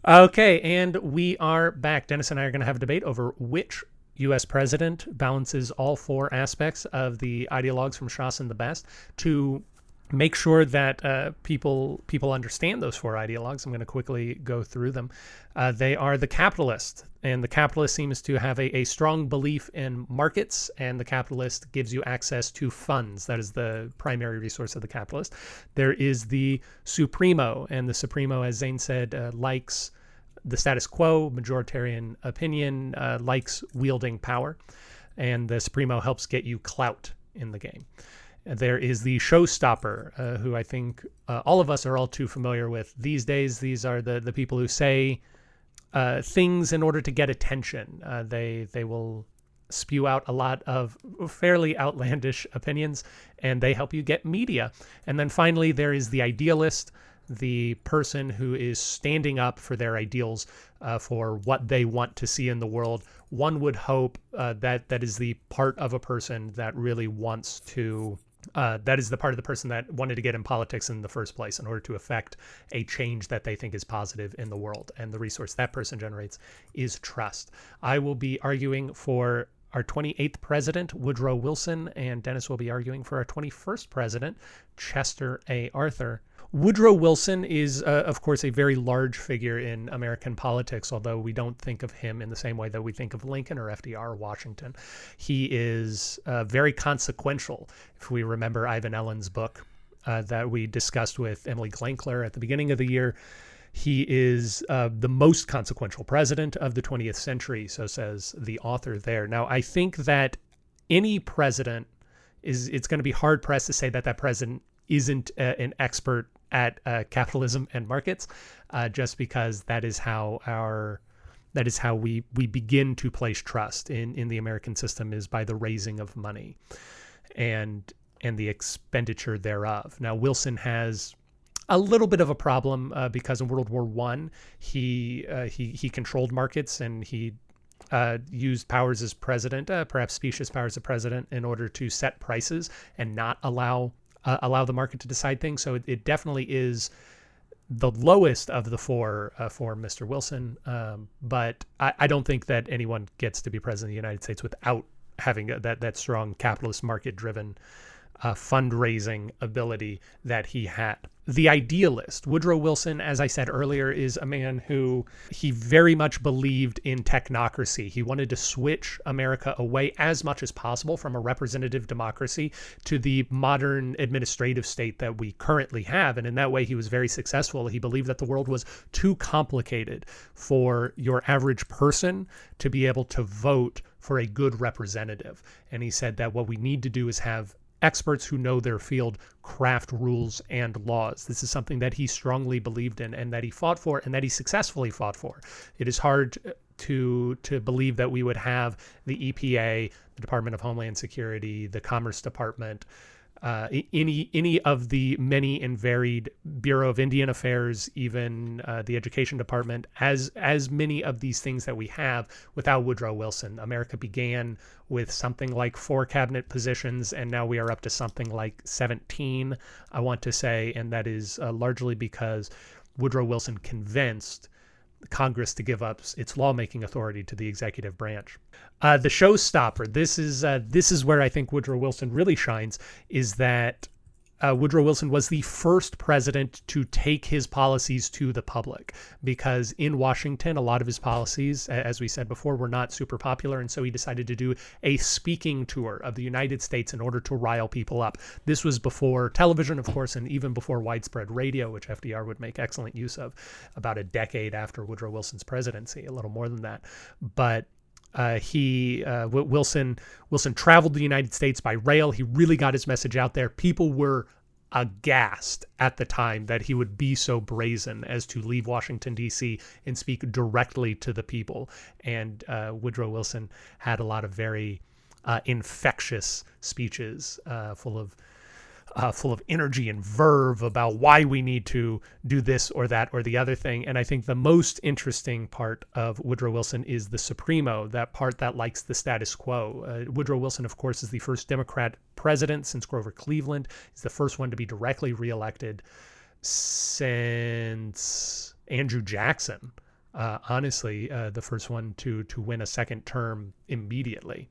Okay, and we are back. Dennis and I are going to have a debate over which U.S. president balances all four aspects of the ideologues from Shasn the best to make sure that uh, people people understand those four ideologues. I'm going to quickly go through them. Uh, they are the capitalist, and the capitalist seems to have a, a strong belief in markets, and the capitalist gives you access to funds. That is the primary resource of the capitalist. There is the supremo, and the supremo, as Zain said, uh, likes the status quo, majoritarian opinion, uh, likes wielding power, and the Supremo helps get you clout in the game. There is the showstopper, uh, who I think uh, all of us are all too familiar with these days. These are the the people who say uh, things in order to get attention. Uh, they they will spew out a lot of fairly outlandish opinions, and they help you get media. And then finally, there is the idealist the person who is standing up for their ideals, uh, for what they want to see in the world. One would hope uh, that that is the part of a person that really wants to Uh, that is the part of the person that wanted to get in politics in the first place in order to affect a change that they think is positive in the world. And the resource that person generates is trust. I will be arguing for our 28th president, Woodrow Wilson, and Dennis will be arguing for our 21st president, Chester A. Arthur. Woodrow Wilson is, uh, of course, a very large figure in American politics, although we don't think of him in the same way that we think of Lincoln or FDR or Washington. He is uh, very consequential. If we remember Ivan Ellen's book uh, that we discussed with Emily Glankler at the beginning of the year, he is uh, the most consequential president of the 20th century, so says the author there. Now, I think that any president is, it's going to be hard pressed to say that that president isn't uh, an expert at uh, capitalism and markets, uh, just because that is how our that is how we we begin to place trust in in the American system is by the raising of money, and and the expenditure thereof. Now Wilson has a little bit of a problem uh, because in World War One he uh, he he controlled markets and he uh, used powers as president, uh, perhaps specious powers as president, in order to set prices and not allow uh, allow the market to decide things. So it, it, definitely is the lowest of the four uh, for Mr. Wilson. Um, but I, I, don't think that anyone gets to be president of the United States without having a, that that strong capitalist market driven uh, fundraising ability that he had. The idealist, Woodrow Wilson, as I said earlier, is a man who he very much believed in technocracy. He wanted to switch America away as much as possible from a representative democracy to the modern administrative state that we currently have. And in that way, he was very successful. He believed that the world was too complicated for your average person to be able to vote for a good representative. And he said that what we need to do is have experts who know their field craft rules and laws. This is something that he strongly believed in and that he fought for and that he successfully fought for. It is hard to to believe that we would have the EPA, the Department of Homeland Security, the Commerce Department, uh, any any of the many and varied Bureau of Indian Affairs, even uh, the Education Department, as as many of these things that we have without Woodrow Wilson. America began with something like four cabinet positions, and now we are up to something like 17. I want to say, and that is uh, largely because Woodrow Wilson convinced Congress to give up its lawmaking authority to the executive branch. Uh, the showstopper. This is uh, this is where I think Woodrow Wilson really shines. Is that uh, Woodrow Wilson was the first president to take his policies to the public because in Washington, a lot of his policies, as we said before, were not super popular. And so he decided to do a speaking tour of the United States in order to rile people up. This was before television, of course, and even before widespread radio, which FDR would make excellent use of about a decade after Woodrow Wilson's presidency, a little more than that. But uh, he uh, Wilson Wilson traveled the United States by rail. He really got his message out there. People were aghast at the time that he would be so brazen as to leave Washington D.C. and speak directly to the people. And uh, Woodrow Wilson had a lot of very uh, infectious speeches, uh, full of uh, full of energy and verve about why we need to do this or that or the other thing. And I think the most interesting part of Woodrow Wilson is the Supremo, that part that likes the status quo. Uh, Woodrow Wilson, of course, is the first Democrat president since Grover Cleveland. He's the first one to be directly reelected since Andrew Jackson. Uh, honestly, uh, the first one to to win a second term immediately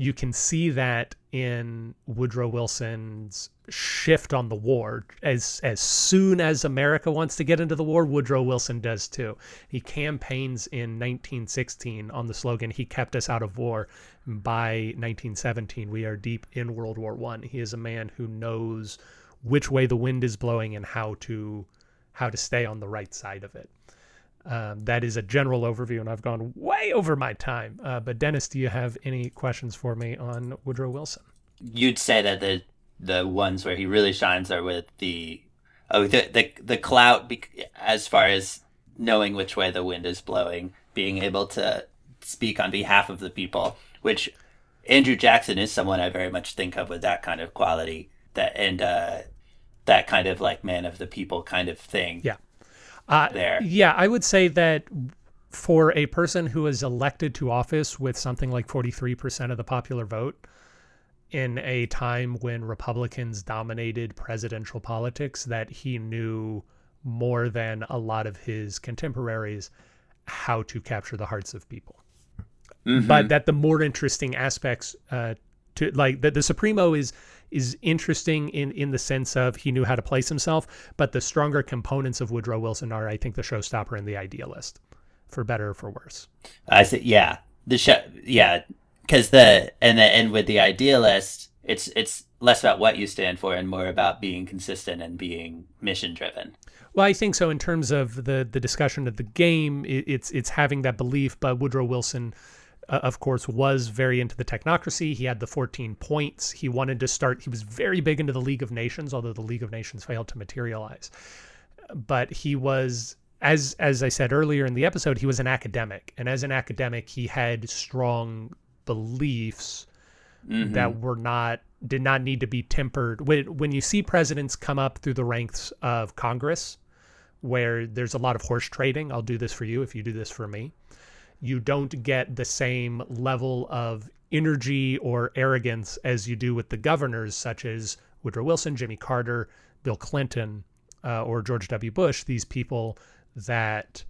you can see that in Woodrow Wilson's shift on the war. As as soon as America wants to get into the war, Woodrow Wilson does too. He campaigns in 1916 on the slogan "He kept us out of war." By 1917, we are deep in World War One. He is a man who knows which way the wind is blowing and how to how to stay on the right side of it. Um, that is a general overview, and I've gone way over my time. Uh, but Dennis, do you have any questions for me on Woodrow Wilson?
You'd say that the the ones where he really shines are with the oh the the, the clout as far as knowing which way the wind is blowing, being able to speak on behalf of the people, which Andrew Jackson is someone I very much think of with that kind of quality that and uh, that kind of like man of the people kind of thing.
Yeah uh, there. Yeah, I would say that for a person who is elected to office with something like 43% of the popular vote, in a time when Republicans dominated presidential politics that he knew more than a lot of his contemporaries how to capture the hearts of people.
Mm-hmm.
But that the more interesting aspects uh, to like the, the Supremo is is interesting in in the sense of he knew how to place himself, but the stronger components of Woodrow Wilson are, I think, the showstopper and the idealist, for better or for worse.
I see. Yeah, the show. Yeah, because the and the and with the idealist, it's it's less about what you stand for and more about being consistent and being mission driven.
Well, I think so. In terms of the the discussion of the game, it, it's it's having that belief. But Woodrow Wilson, of course, was very into the technocracy. He had the 14 points. He wanted to start. He was very big into the League of Nations, although the League of Nations failed to materialize. But he was, as as I said earlier in the episode, he was an academic, and as an academic, he had strong beliefs
Mhm.
that were not did not need to be tempered when when you see presidents come up through the ranks of Congress where there's a lot of horse trading I'll do this for you if you do this for me you don't get the same level of energy or arrogance as you do with the governors such as Woodrow Wilson Jimmy Carter Bill Clinton uh, or George W Bush these people that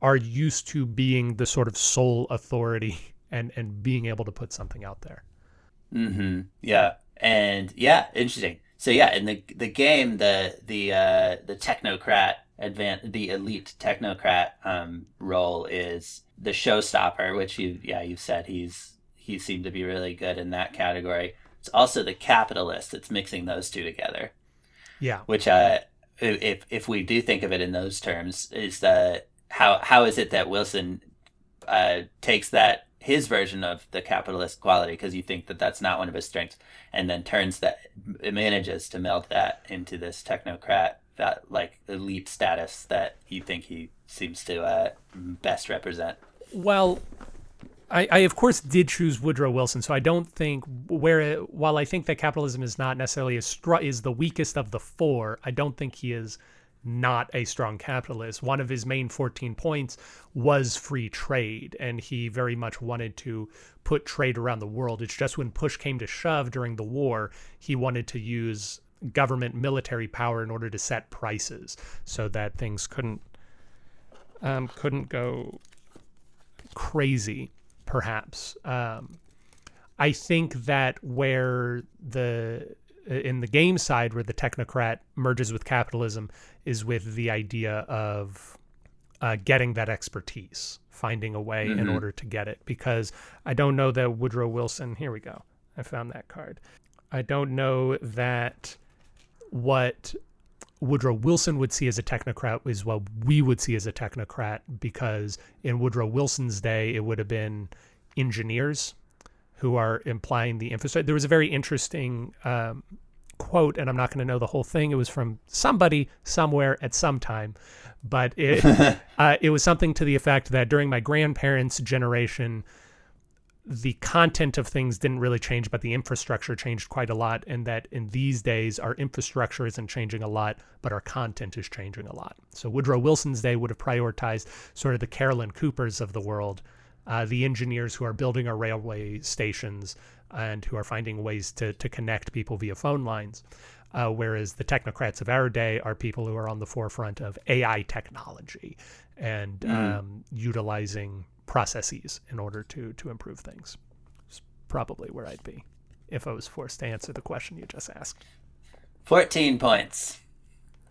are used to being the sort of sole authority and and being able to put something out there
Mm-hmm. Yeah, and yeah, interesting. So yeah, in the the game, the the uh, the technocrat advan the elite technocrat um, role is the showstopper, which you yeah you've said he's he seemed to be really good in that category. It's also the capitalist. It's mixing those two together,
yeah
which uh, if if we do think of it in those terms, is the how how is it that Wilson uh, takes that his version of the capitalist quality because you think that that's not one of his strengths and then turns that manages to meld that into this technocrat that like elite status that you think he seems to uh, best represent
Well, I, I of course did choose Woodrow Wilson, so I don't think where while I think that capitalism is not necessarily as str- is the weakest of the four, I don't think he is not a strong capitalist. One of his main 14 points was free trade, and he very much wanted to put trade around the world. It's just when push came to shove during the war, he wanted to use government military power in order to set prices so that things couldn't um, couldn't go crazy, perhaps. Um, I think that where the in the game side where the technocrat merges with capitalism is with the idea of uh, getting that expertise, finding a way in
Mhm.
order to get it. Because I don't know that Woodrow Wilson. Here we go. I found that card. I don't know that what Woodrow Wilson would see as a technocrat is what we would see as a technocrat because in Woodrow Wilson's day, it would have been engineers who are implying the infrastructure. There was a very interesting um, quote, and I'm not going to know the whole thing. It was from somebody somewhere at some time, but it uh, it was something to the effect that during my grandparents' generation, the content of things didn't really change, but the infrastructure changed quite a lot. And that in these days, our infrastructure isn't changing a lot, but our content is changing a lot. So Woodrow Wilson's day would have prioritized sort of the Carolyn Coopers of the world, uh, the engineers who are building our railway stations and who are finding ways to, to connect people via phone lines. Uh, whereas the technocrats of our day are people who are on the forefront of AI technology and um, utilizing processes in order to to improve things. It's probably where I'd be if I was forced to answer the question you just asked.
14 points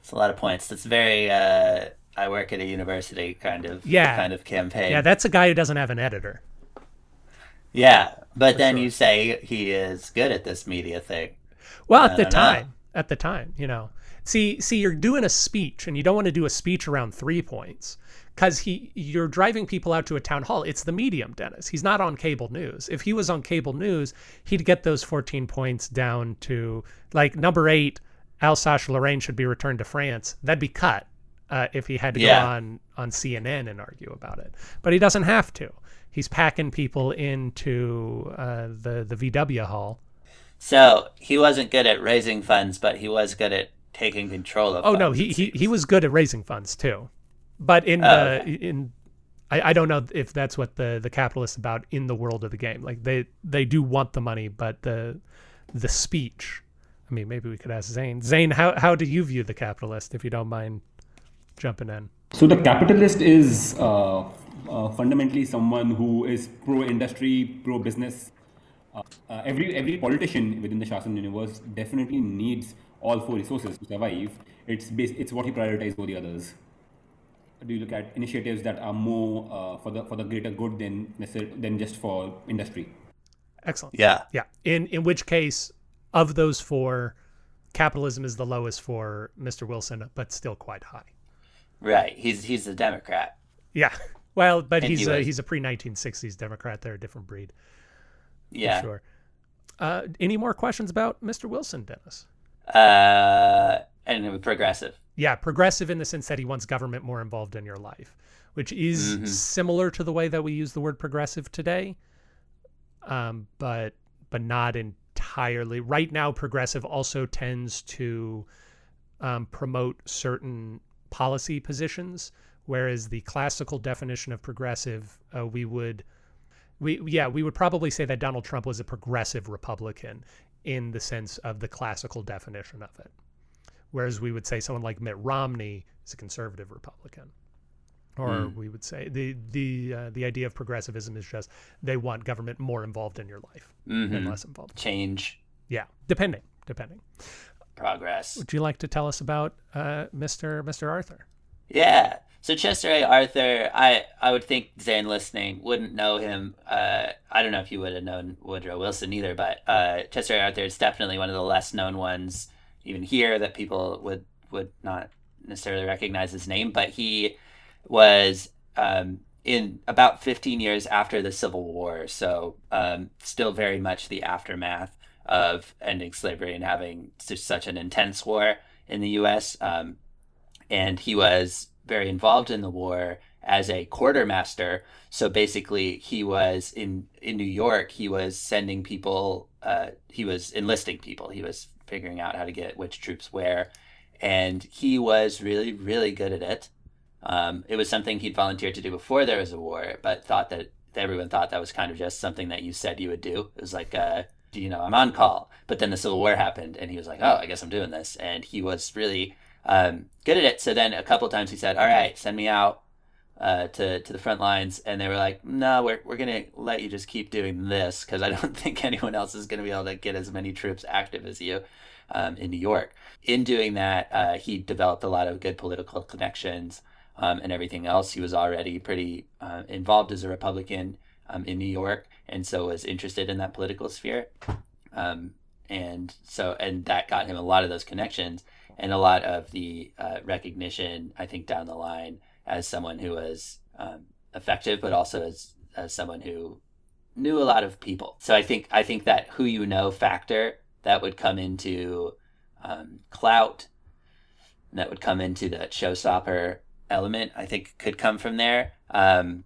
it's a lot of points that's very uh, i work at a university kind of
Yeah.
kind of campaign
Yeah, that's a guy who doesn't have an editor.
yeah but then
sure.
you say he is good at this media thing
Well, at the
don't know.
time, at the time, you know. See, see, you're doing a speech, and you don't want to do a speech around three points because he, you're driving people out to a town hall. It's the medium, Dennis. He's not on cable news. If he was on cable news, he'd get those 14 points down to like number eight. Alsace-Lorraine should be returned to France. That'd be cut uh, if he had to
Yeah.
go on on CNN and argue about it. But he doesn't have to. He's packing people into uh, the the VW hall.
so he wasn't good at raising funds but he was good at taking control of
Oh no, he, he he was good at raising funds too, but in
Oh,
the in I, I don't know if that's what the the capitalists about in the world of the game. Like they they do want the money, but the the speech. I mean, maybe we could ask Zain. Zain, how how do you view the capitalist? If you don't mind jumping in.
So the capitalist is uh, uh, fundamentally someone who is pro-industry, pro-business. Uh, uh, every every politician within the Shasn universe definitely needs all four resources to survive. It's based, it's what he prioritizes over the others. Do you look at initiatives that are more uh, for the for the greater good than than just for industry?
Excellent.
Yeah.
Yeah. In in which case, of those four, capitalism is the lowest for Mr. Wilson, but still quite high.
Right. He's he's a Democrat.
Yeah. Well, but
And
he's
he
a he's a pre nineteen sixties Democrat. They're a different breed. for
Yeah.
Sure. Uh, any more questions about Mr. Wilson, Dennis?
Uh, and progressive.
Yeah, progressive in the sense that he wants government more involved in your life, which is similar to the way that we use the word progressive today, um, but but not entirely. Right now, progressive also tends to um, promote certain policy positions, whereas the classical definition of progressive, uh, we would we yeah we would probably say that Donald Trump was a progressive Republican in the sense of the classical definition of it whereas we would say someone like Mitt Romney is a conservative Republican. Or we would say the the uh, the idea of progressivism is just they want government more involved in your life
Mm-hmm.
and less involved.
Change,
Yeah, depending, depending.
progress.
Would you like to tell us about uh, Mr. Mr. Arthur?
Yeah. So Chester A. Arthur, I I would think Zain listening wouldn't know him. Uh, I don't know if you would have known Woodrow Wilson either, but uh, Chester A. Arthur is definitely one of the less known ones, even here, that people would would not necessarily recognize his name. But he was um, in about 15 years after the Civil War, so um, still very much the aftermath of ending slavery and having such an intense war in the U.S. Um, and he was very involved in the war as a quartermaster. So basically, he was in in New York. He was sending people. Uh, he was enlisting people. He was figuring out how to get which troops where, and he was really really good at it. Um, it was something he'd volunteered to do before there was a war, but thought that everyone thought that was kind of just something that you said you would do. It was like, uh, you know, I'm on call. But then the Civil War happened, and he was like, oh, I guess I'm doing this. And he was really um, good at it. So then a couple times he said, all right, send me out uh, to, to the front lines. And they were like, no, we're, we're to let you just keep doing this because I don't think anyone else is to be able to get as many troops active as you um, in New York. In doing that, uh, he developed a lot of good political connections um, and everything else. He was already pretty uh, involved as a Republican um, in New York, and so was interested in that political sphere. Um, and so, and that got him a lot of those connections and a lot of the uh, recognition. I think down the line as someone who was um, effective, but also as as someone who knew a lot of people. So I think I think that who you know factor that would come into um, clout, that would come into the showstopper element. I think could come from there. Um,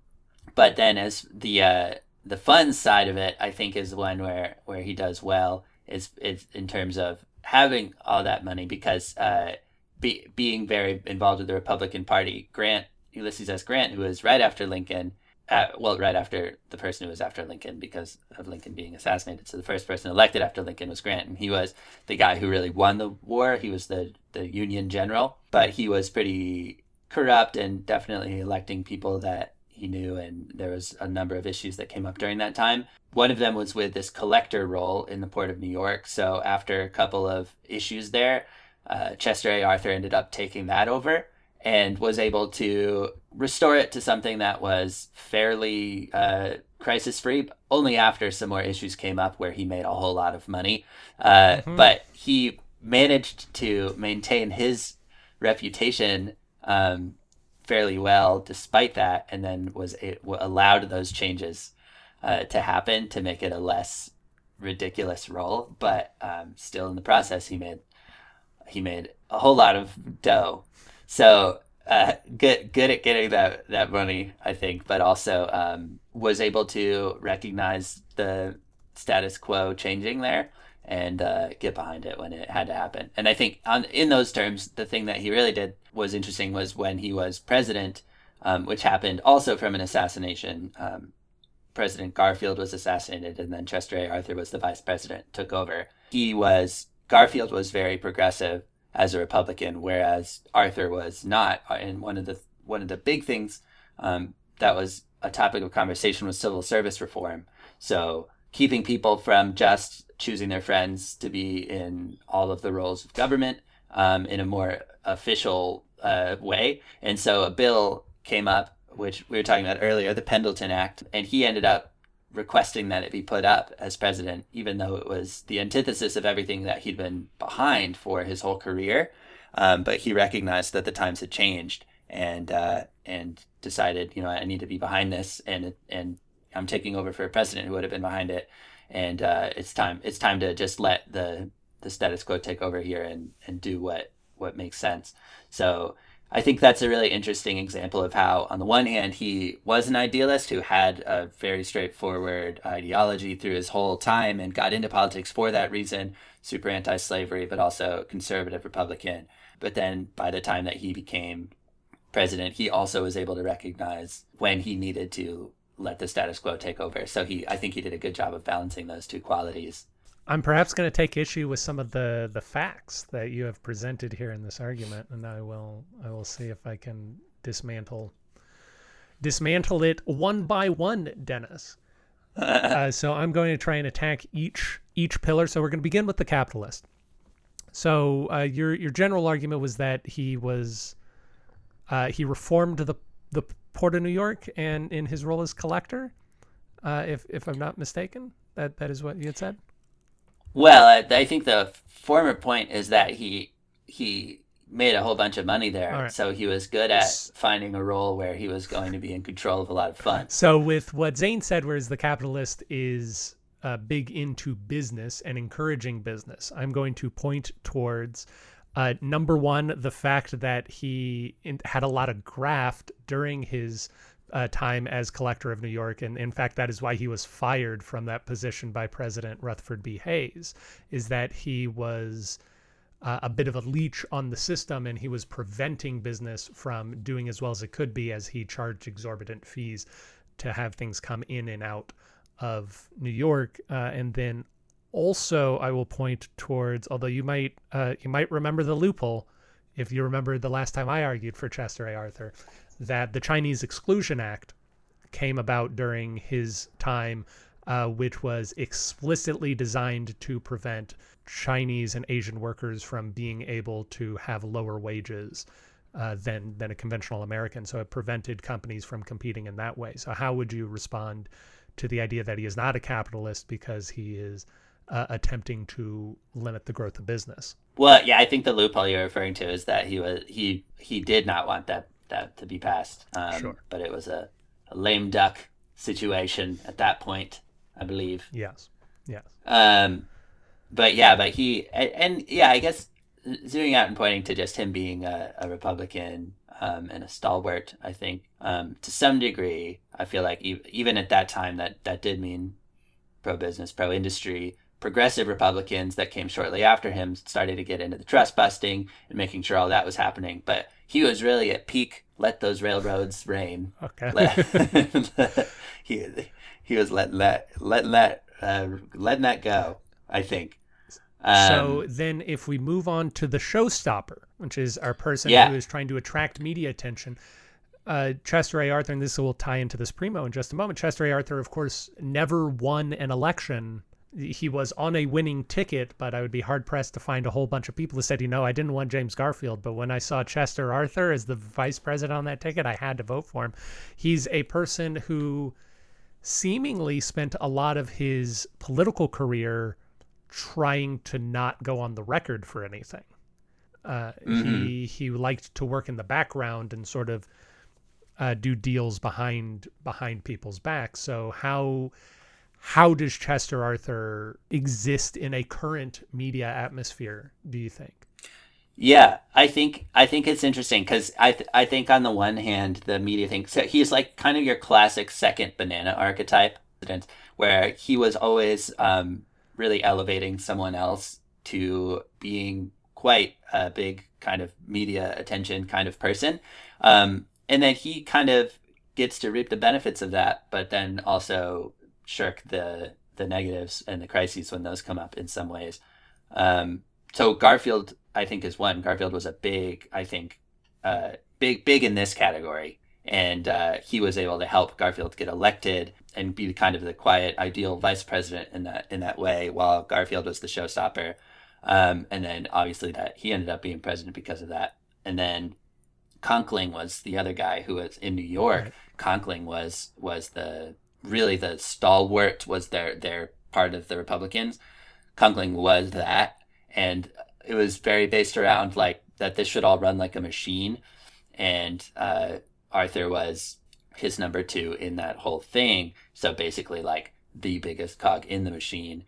but then as the uh, the fun side of it, I think is one where where he does well is is in terms of having all that money because uh, be, being very involved with the Republican Party. Grant Ulysses S. Grant, who was right after Lincoln, uh, well, right after the person who was after Lincoln because of Lincoln being assassinated. So the first person elected after Lincoln was Grant, and he was the guy who really won the war. He was the the Union general, but he was pretty corrupt and definitely electing people that he knew, and there was a number of issues that came up during that time. One of them was with this collector role in the port of New York. So after a couple of issues there, uh, Chester A. Arthur ended up taking that over and was able to restore it to something that was fairly uh, crisis free. Only after some more issues came up where he made a whole lot of money, uh, but he managed to maintain his reputation um, fairly well despite that, and then was it allowed those changes uh, to happen to make it a less ridiculous role. But um, still, in the process, he made he made a whole lot of dough. So uh, good good at getting that that money, I think, but also um, was able to recognize the status quo changing there and uh, get behind it when it had to happen. And I think on in those terms, the thing that he really did was interesting was when he was president, um, which happened also from an assassination um, President Garfield was assassinated, and then Chester A. Arthur was the vice president, took over. He was Garfield was very progressive as a Republican, whereas Arthur was not. And one of the one of the big things um, that was a topic of conversation was civil service reform. So keeping people from just choosing their friends to be in all of the roles of government um, in a more official uh, way. And so a bill came up, which we were talking about earlier, the Pendleton Act, and he ended up requesting that it be put up as president, even though it was the antithesis of everything that he'd been behind for his whole career. Um, but he recognized that the times had changed and uh, and decided, you know, I need to be behind this, and and I'm taking over for a president who would have been behind it, and uh, it's time it's time to just let the the status quo take over here and and do what what makes sense. So I think that's a really interesting example of how, on the one hand, he was an idealist who had a very straightforward ideology through his whole time and got into politics for that reason, super anti slavery, but also conservative Republican. But then by the time that he became president, he also was able to recognize when he needed to let the status quo take over. So he, I think he did a good job of balancing those two qualities.
I'm perhaps going to take issue with some of the the facts that you have presented here in this argument, and I will I will see if I can dismantle dismantle it one by one, Dennis. uh, so I'm going to try and attack each each pillar. So we're going to begin with the capitalist. So uh, your your general argument was that he was uh, he reformed the the Port of New York and in his role as collector, uh, if if I'm not mistaken, that that is what you had said.
Well, I, I think the former point is that he he made a whole bunch of money there,
right.
so he was good at finding a role where he was going to be in control of a lot of funds.
So with what Zain said, whereas the capitalist is uh, big into business and encouraging business, I'm going to point towards uh, number one, the fact that he in, had a lot of graft during his uh, time as collector of New York, and in fact, that is why he was fired from that position by President Rutherford B. Hayes. Is that he was uh, a bit of a leech on the system, and he was preventing business from doing as well as it could be, as he charged exorbitant fees to have things come in and out of New York, uh, and then also I will point towards, although you might uh, you might remember the loophole if you remember the last time I argued for Chester A. Arthur, that the Chinese Exclusion Act came about during his time, uh, which was explicitly designed to prevent Chinese and Asian workers from being able to have lower wages uh, than than a conventional American. So it prevented companies from competing in that way. So how would you respond to the idea that he is not a capitalist because he is uh, attempting to limit the growth of business?
Well, yeah, I think the loophole you're referring to is that he was he he did not want that that to be passed. Um,
Sure.
But it was a, a lame duck situation at that point, I believe.
Yes. Yes.
Um, but yeah, but he and, and yeah, I guess zooming out and pointing to just him being a, a Republican um, and a stalwart, I think um, to some degree, I feel like e- even at that time that that did mean pro business, pro industry. Progressive Republicans that came shortly after him started to get into the trust busting and making sure all that was happening. But he was really at peak. Let those railroads reign.
Okay.
Let, he he was let that letting that uh, letting that go. I think. Um,
so then, if we move on to the showstopper, which is our person
Yeah.
who is trying to attract media attention, uh, Chester A. Arthur, and this will tie into this Supremo in just a moment. Chester A. Arthur, of course, never won an election. He was on a winning ticket, but I would be hard pressed to find a whole bunch of people who said, you know, I didn't want James Garfield, but when I saw Chester Arthur as the vice president on that ticket, I had to vote for him. He's a person who seemingly spent a lot of his political career trying to not go on the record for anything. Uh, He he liked to work in the background and sort of uh, do deals behind behind people's backs. So how how does Chester Arthur exist in a current media atmosphere? Do you think?
Yeah, I think I think it's interesting because I th- I think on the one hand the media thinks so he's like kind of your classic second banana archetype, where he was always um, really elevating someone else to being quite a big kind of media attention kind of person, um, and then he kind of gets to reap the benefits of that, but then also shirk the the negatives and the crises when those come up in some ways. Um, so Garfield, I think, is one. Garfield was a big, I think, uh, big, big in this category, and uh, he was able to help Garfield get elected and be kind of the quiet, ideal vice president in that in that way, while Garfield was the showstopper. Um, and then obviously that he ended up being president because of that. And then Conkling was the other guy who was in New York. Right. Conkling was was the really the stalwart was their their part of the Republicans. Conkling was that, and it was very based around like that this should all run like a machine, and uh, Arthur was his number two in that whole thing. So basically, like the biggest cog in the machine.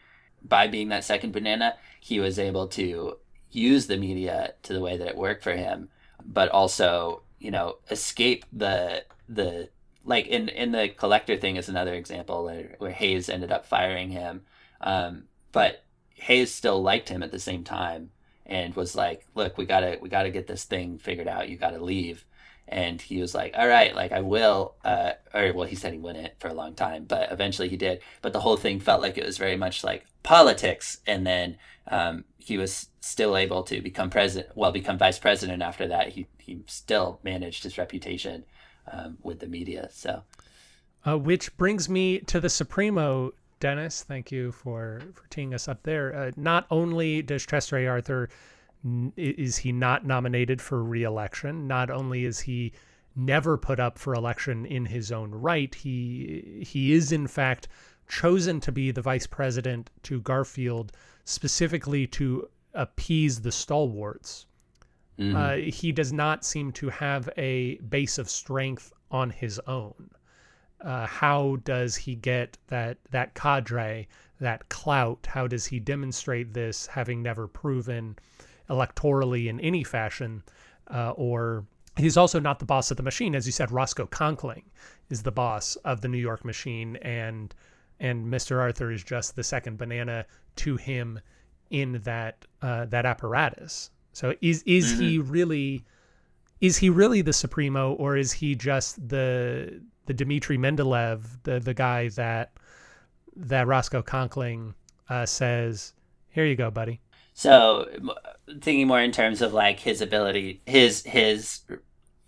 By being that second banana, he was able to use the media to the way that it worked for him, but also, you know, escape the the like in in the collector thing is another example where, where Hayes ended up firing him, um, but Hayes still liked him at the same time and was like, "Look, we gotta we gotta get this thing figured out. You gotta leave." And he was like, "All right, like I will." Uh, or well, he said he wouldn't for a long time, but eventually he did. But the whole thing felt like it was very much like politics, and then um, he was still able to become president. Well, become vice president after that. He he still managed his reputation um, with the media. So,
uh, which brings me to the Supremo, Dennis. Thank you for for teeing us up there. Uh, not only does Chester Arthur is he not nominated for reelection, not only is he never put up for election in his own right, he he is in fact chosen to be the vice president to Garfield specifically to appease the stalwarts Mm -hmm. uh, he does not seem to have a base of strength on his own. Uh, how does he get that that cadre, that clout? How does he demonstrate this, having never proven electorally in any fashion? Uh, or he's also not the boss of the machine, as you said. Roscoe Conkling is the boss of the New York machine, and and Mr. Arthur is just the second banana to him in that uh, that apparatus. So is is mm -hmm. he mm-hmm. really is he really the supremo or is he just the the Dmitry Mendeleev, the the guy that that Roscoe Conkling uh, says, "Here you go, buddy."
So, thinking more in terms of like his ability, his his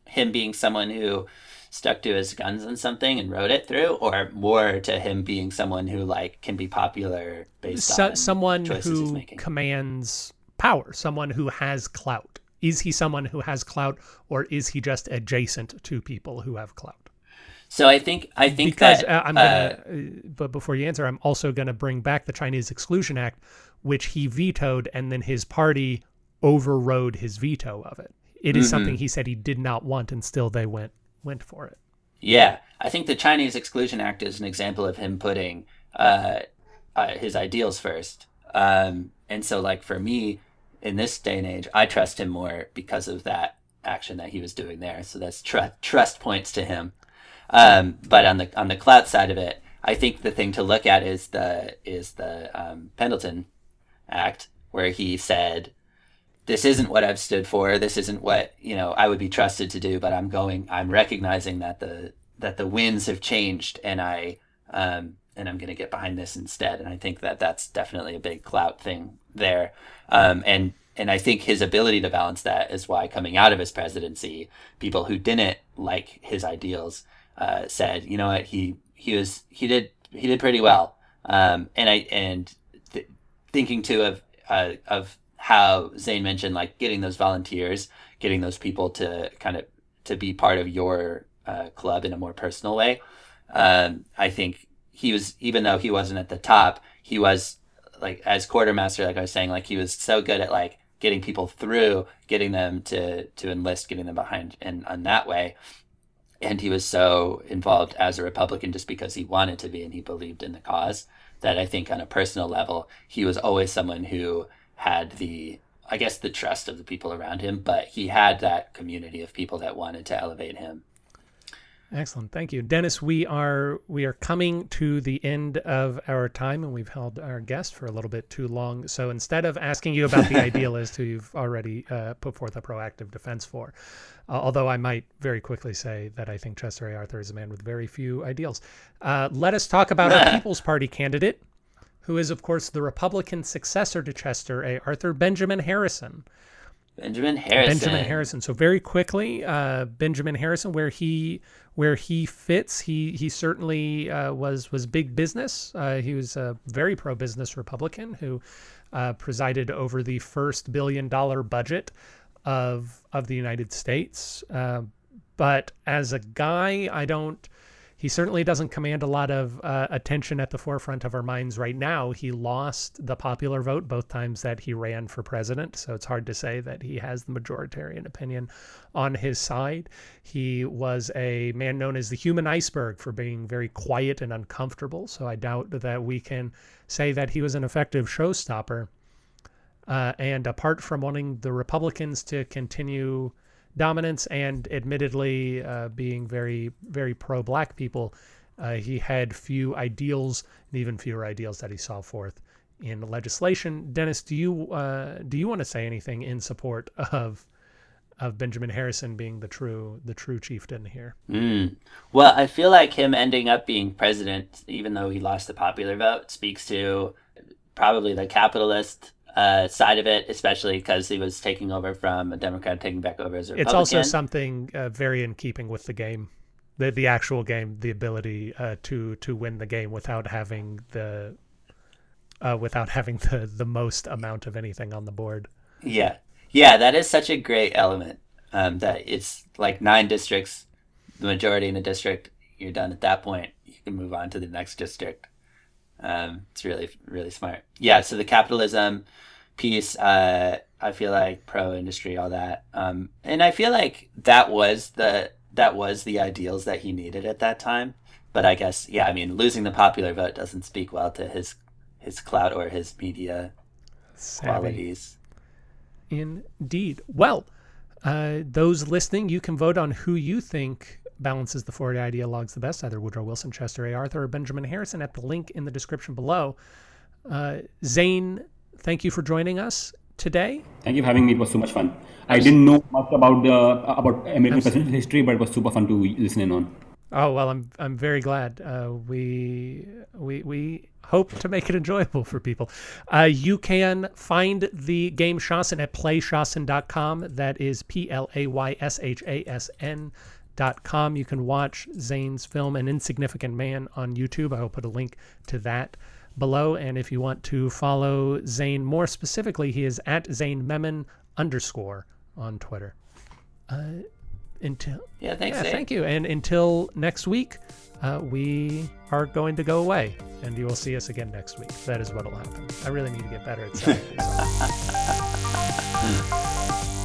him being someone who stuck to his guns on something and wrote it through, or more to him being someone who like can be popular based so, on
someone who commands power, someone who has clout. Is he someone who has clout, or is he just adjacent to people who have clout?
So I think I think
because
that,
uh, I'm gonna, uh, but before you answer, I'm also gonna bring back the Chinese Exclusion Act, which he vetoed, and then his party overrode his veto of it. It is mm -hmm. something he said he did not want, and still they went went for it.
Yeah, I think the Chinese Exclusion Act is an example of him putting uh, uh his ideals first. Um, and so, like for me, in this day and age, I trust him more because of that action that he was doing there. So that's tr- trust points to him. Um, but on the on the clout side of it, I think the thing to look at is the is the um, Pendleton Act, where he said, "This isn't what I've stood for. This isn't what you know I would be trusted to do. But I'm going. I'm recognizing that the that the winds have changed, and I um, and I'm going to get behind this instead. And I think that that's definitely a big clout thing there. Um, and and I think his ability to balance that is why coming out of his presidency, people who didn't like his ideals uh, said, you know what, he he was he did he did pretty well. Um, and I and th- thinking too of uh, of how Zain mentioned, like getting those volunteers, getting those people to kind of to be part of your uh, club in a more personal way. Um, I think he was even though he wasn't at the top, he was like as quartermaster, like I was saying, like he was so good at like getting people through, getting them to to enlist, getting them behind, and on that way. And he was so involved as a Republican just because he wanted to be and he believed in the cause that I think on a personal level he was always someone who had the I guess the trust of the people around him, but he had that community of people that wanted to elevate him.
Excellent, thank you, Dennis. We are we are coming to the end of our time, and we've held our guest for a little bit too long. So instead of asking you about the idealist, who you've already uh, put forth a proactive defense for, uh, although I might very quickly say that I think Chester A. Arthur is a man with very few ideals. Uh, let us talk about our People's Party candidate, who is, of course, the Republican successor to Chester A. Arthur, Benjamin Harrison.
Benjamin Harrison.
Benjamin Harrison. So very quickly, uh, Benjamin Harrison, where he where he fits, he he certainly uh, was was big business. Uh, he was a very pro business Republican who uh, presided over the first billion dollar budget of of the United States. Uh, but as a guy, I don't he certainly doesn't command a lot of uh, attention at the forefront of our minds right now. He lost the popular vote both times that he ran for president, so it's hard to say that he has the majoritarian opinion on his side. He was a man known as the human iceberg for being very quiet and uncomfortable, so I doubt that we can say that he was an effective showstopper. Uh, and apart from wanting the Republicans to continue dominance and admittedly uh, being very very pro black people uh, he had few ideals and even fewer ideals that he saw forth in legislation dennis do you uh, do you want to say anything in support of of benjamin harrison being the true the true chieftain here
mm. well i feel like him ending up being president even though he lost the popular vote speaks to probably the capitalist uh, side of it, especially because he was taking over from a Democrat, taking back over as a Republican.
It's also something uh, very in keeping with the game, the the actual game, the ability uh, to to win the game without having the uh, without having the the most amount of anything on the board.
Yeah, yeah, that is such a great element. Um, that it's like nine districts, the majority in a district. You're done at that point. You can move on to the next district. Um, it's really really smart. Yeah. So the capitalism piece, uh, I feel like pro industry, all that, um, and I feel like that was the that was the ideals that he needed at that time. But I guess yeah, I mean losing the popular vote doesn't speak well to his his clout or his media Savvy. qualities.
Indeed. Well, uh, those listening, you can vote on who you think balances the four ideologues the best, either Woodrow Wilson, Chester A. Arthur, or Benjamin Harrison at the link in the description below. Uh, Zain, thank you for joining us today.
Thank you for having me. It was so much fun. I didn't know much about the about American presidential history, but it was super fun to listen in on.
Oh well, I'm I'm very glad. Uh, we we we hope to make it enjoyable for people. Uh, you can find the game Shasn at playshasn.com. That is P L A Y S H A S N com. You can watch Zain's film An Insignificant Man on YouTube. I will put a link to that below. And if you want to follow Zain more specifically, he is at Zain Memon underscore on Twitter. Uh, until
yeah, thanks.
Yeah, thank you. And until next week, uh, we are going to go away, and you will see us again next week. That is what will happen. I really need to get better at saying.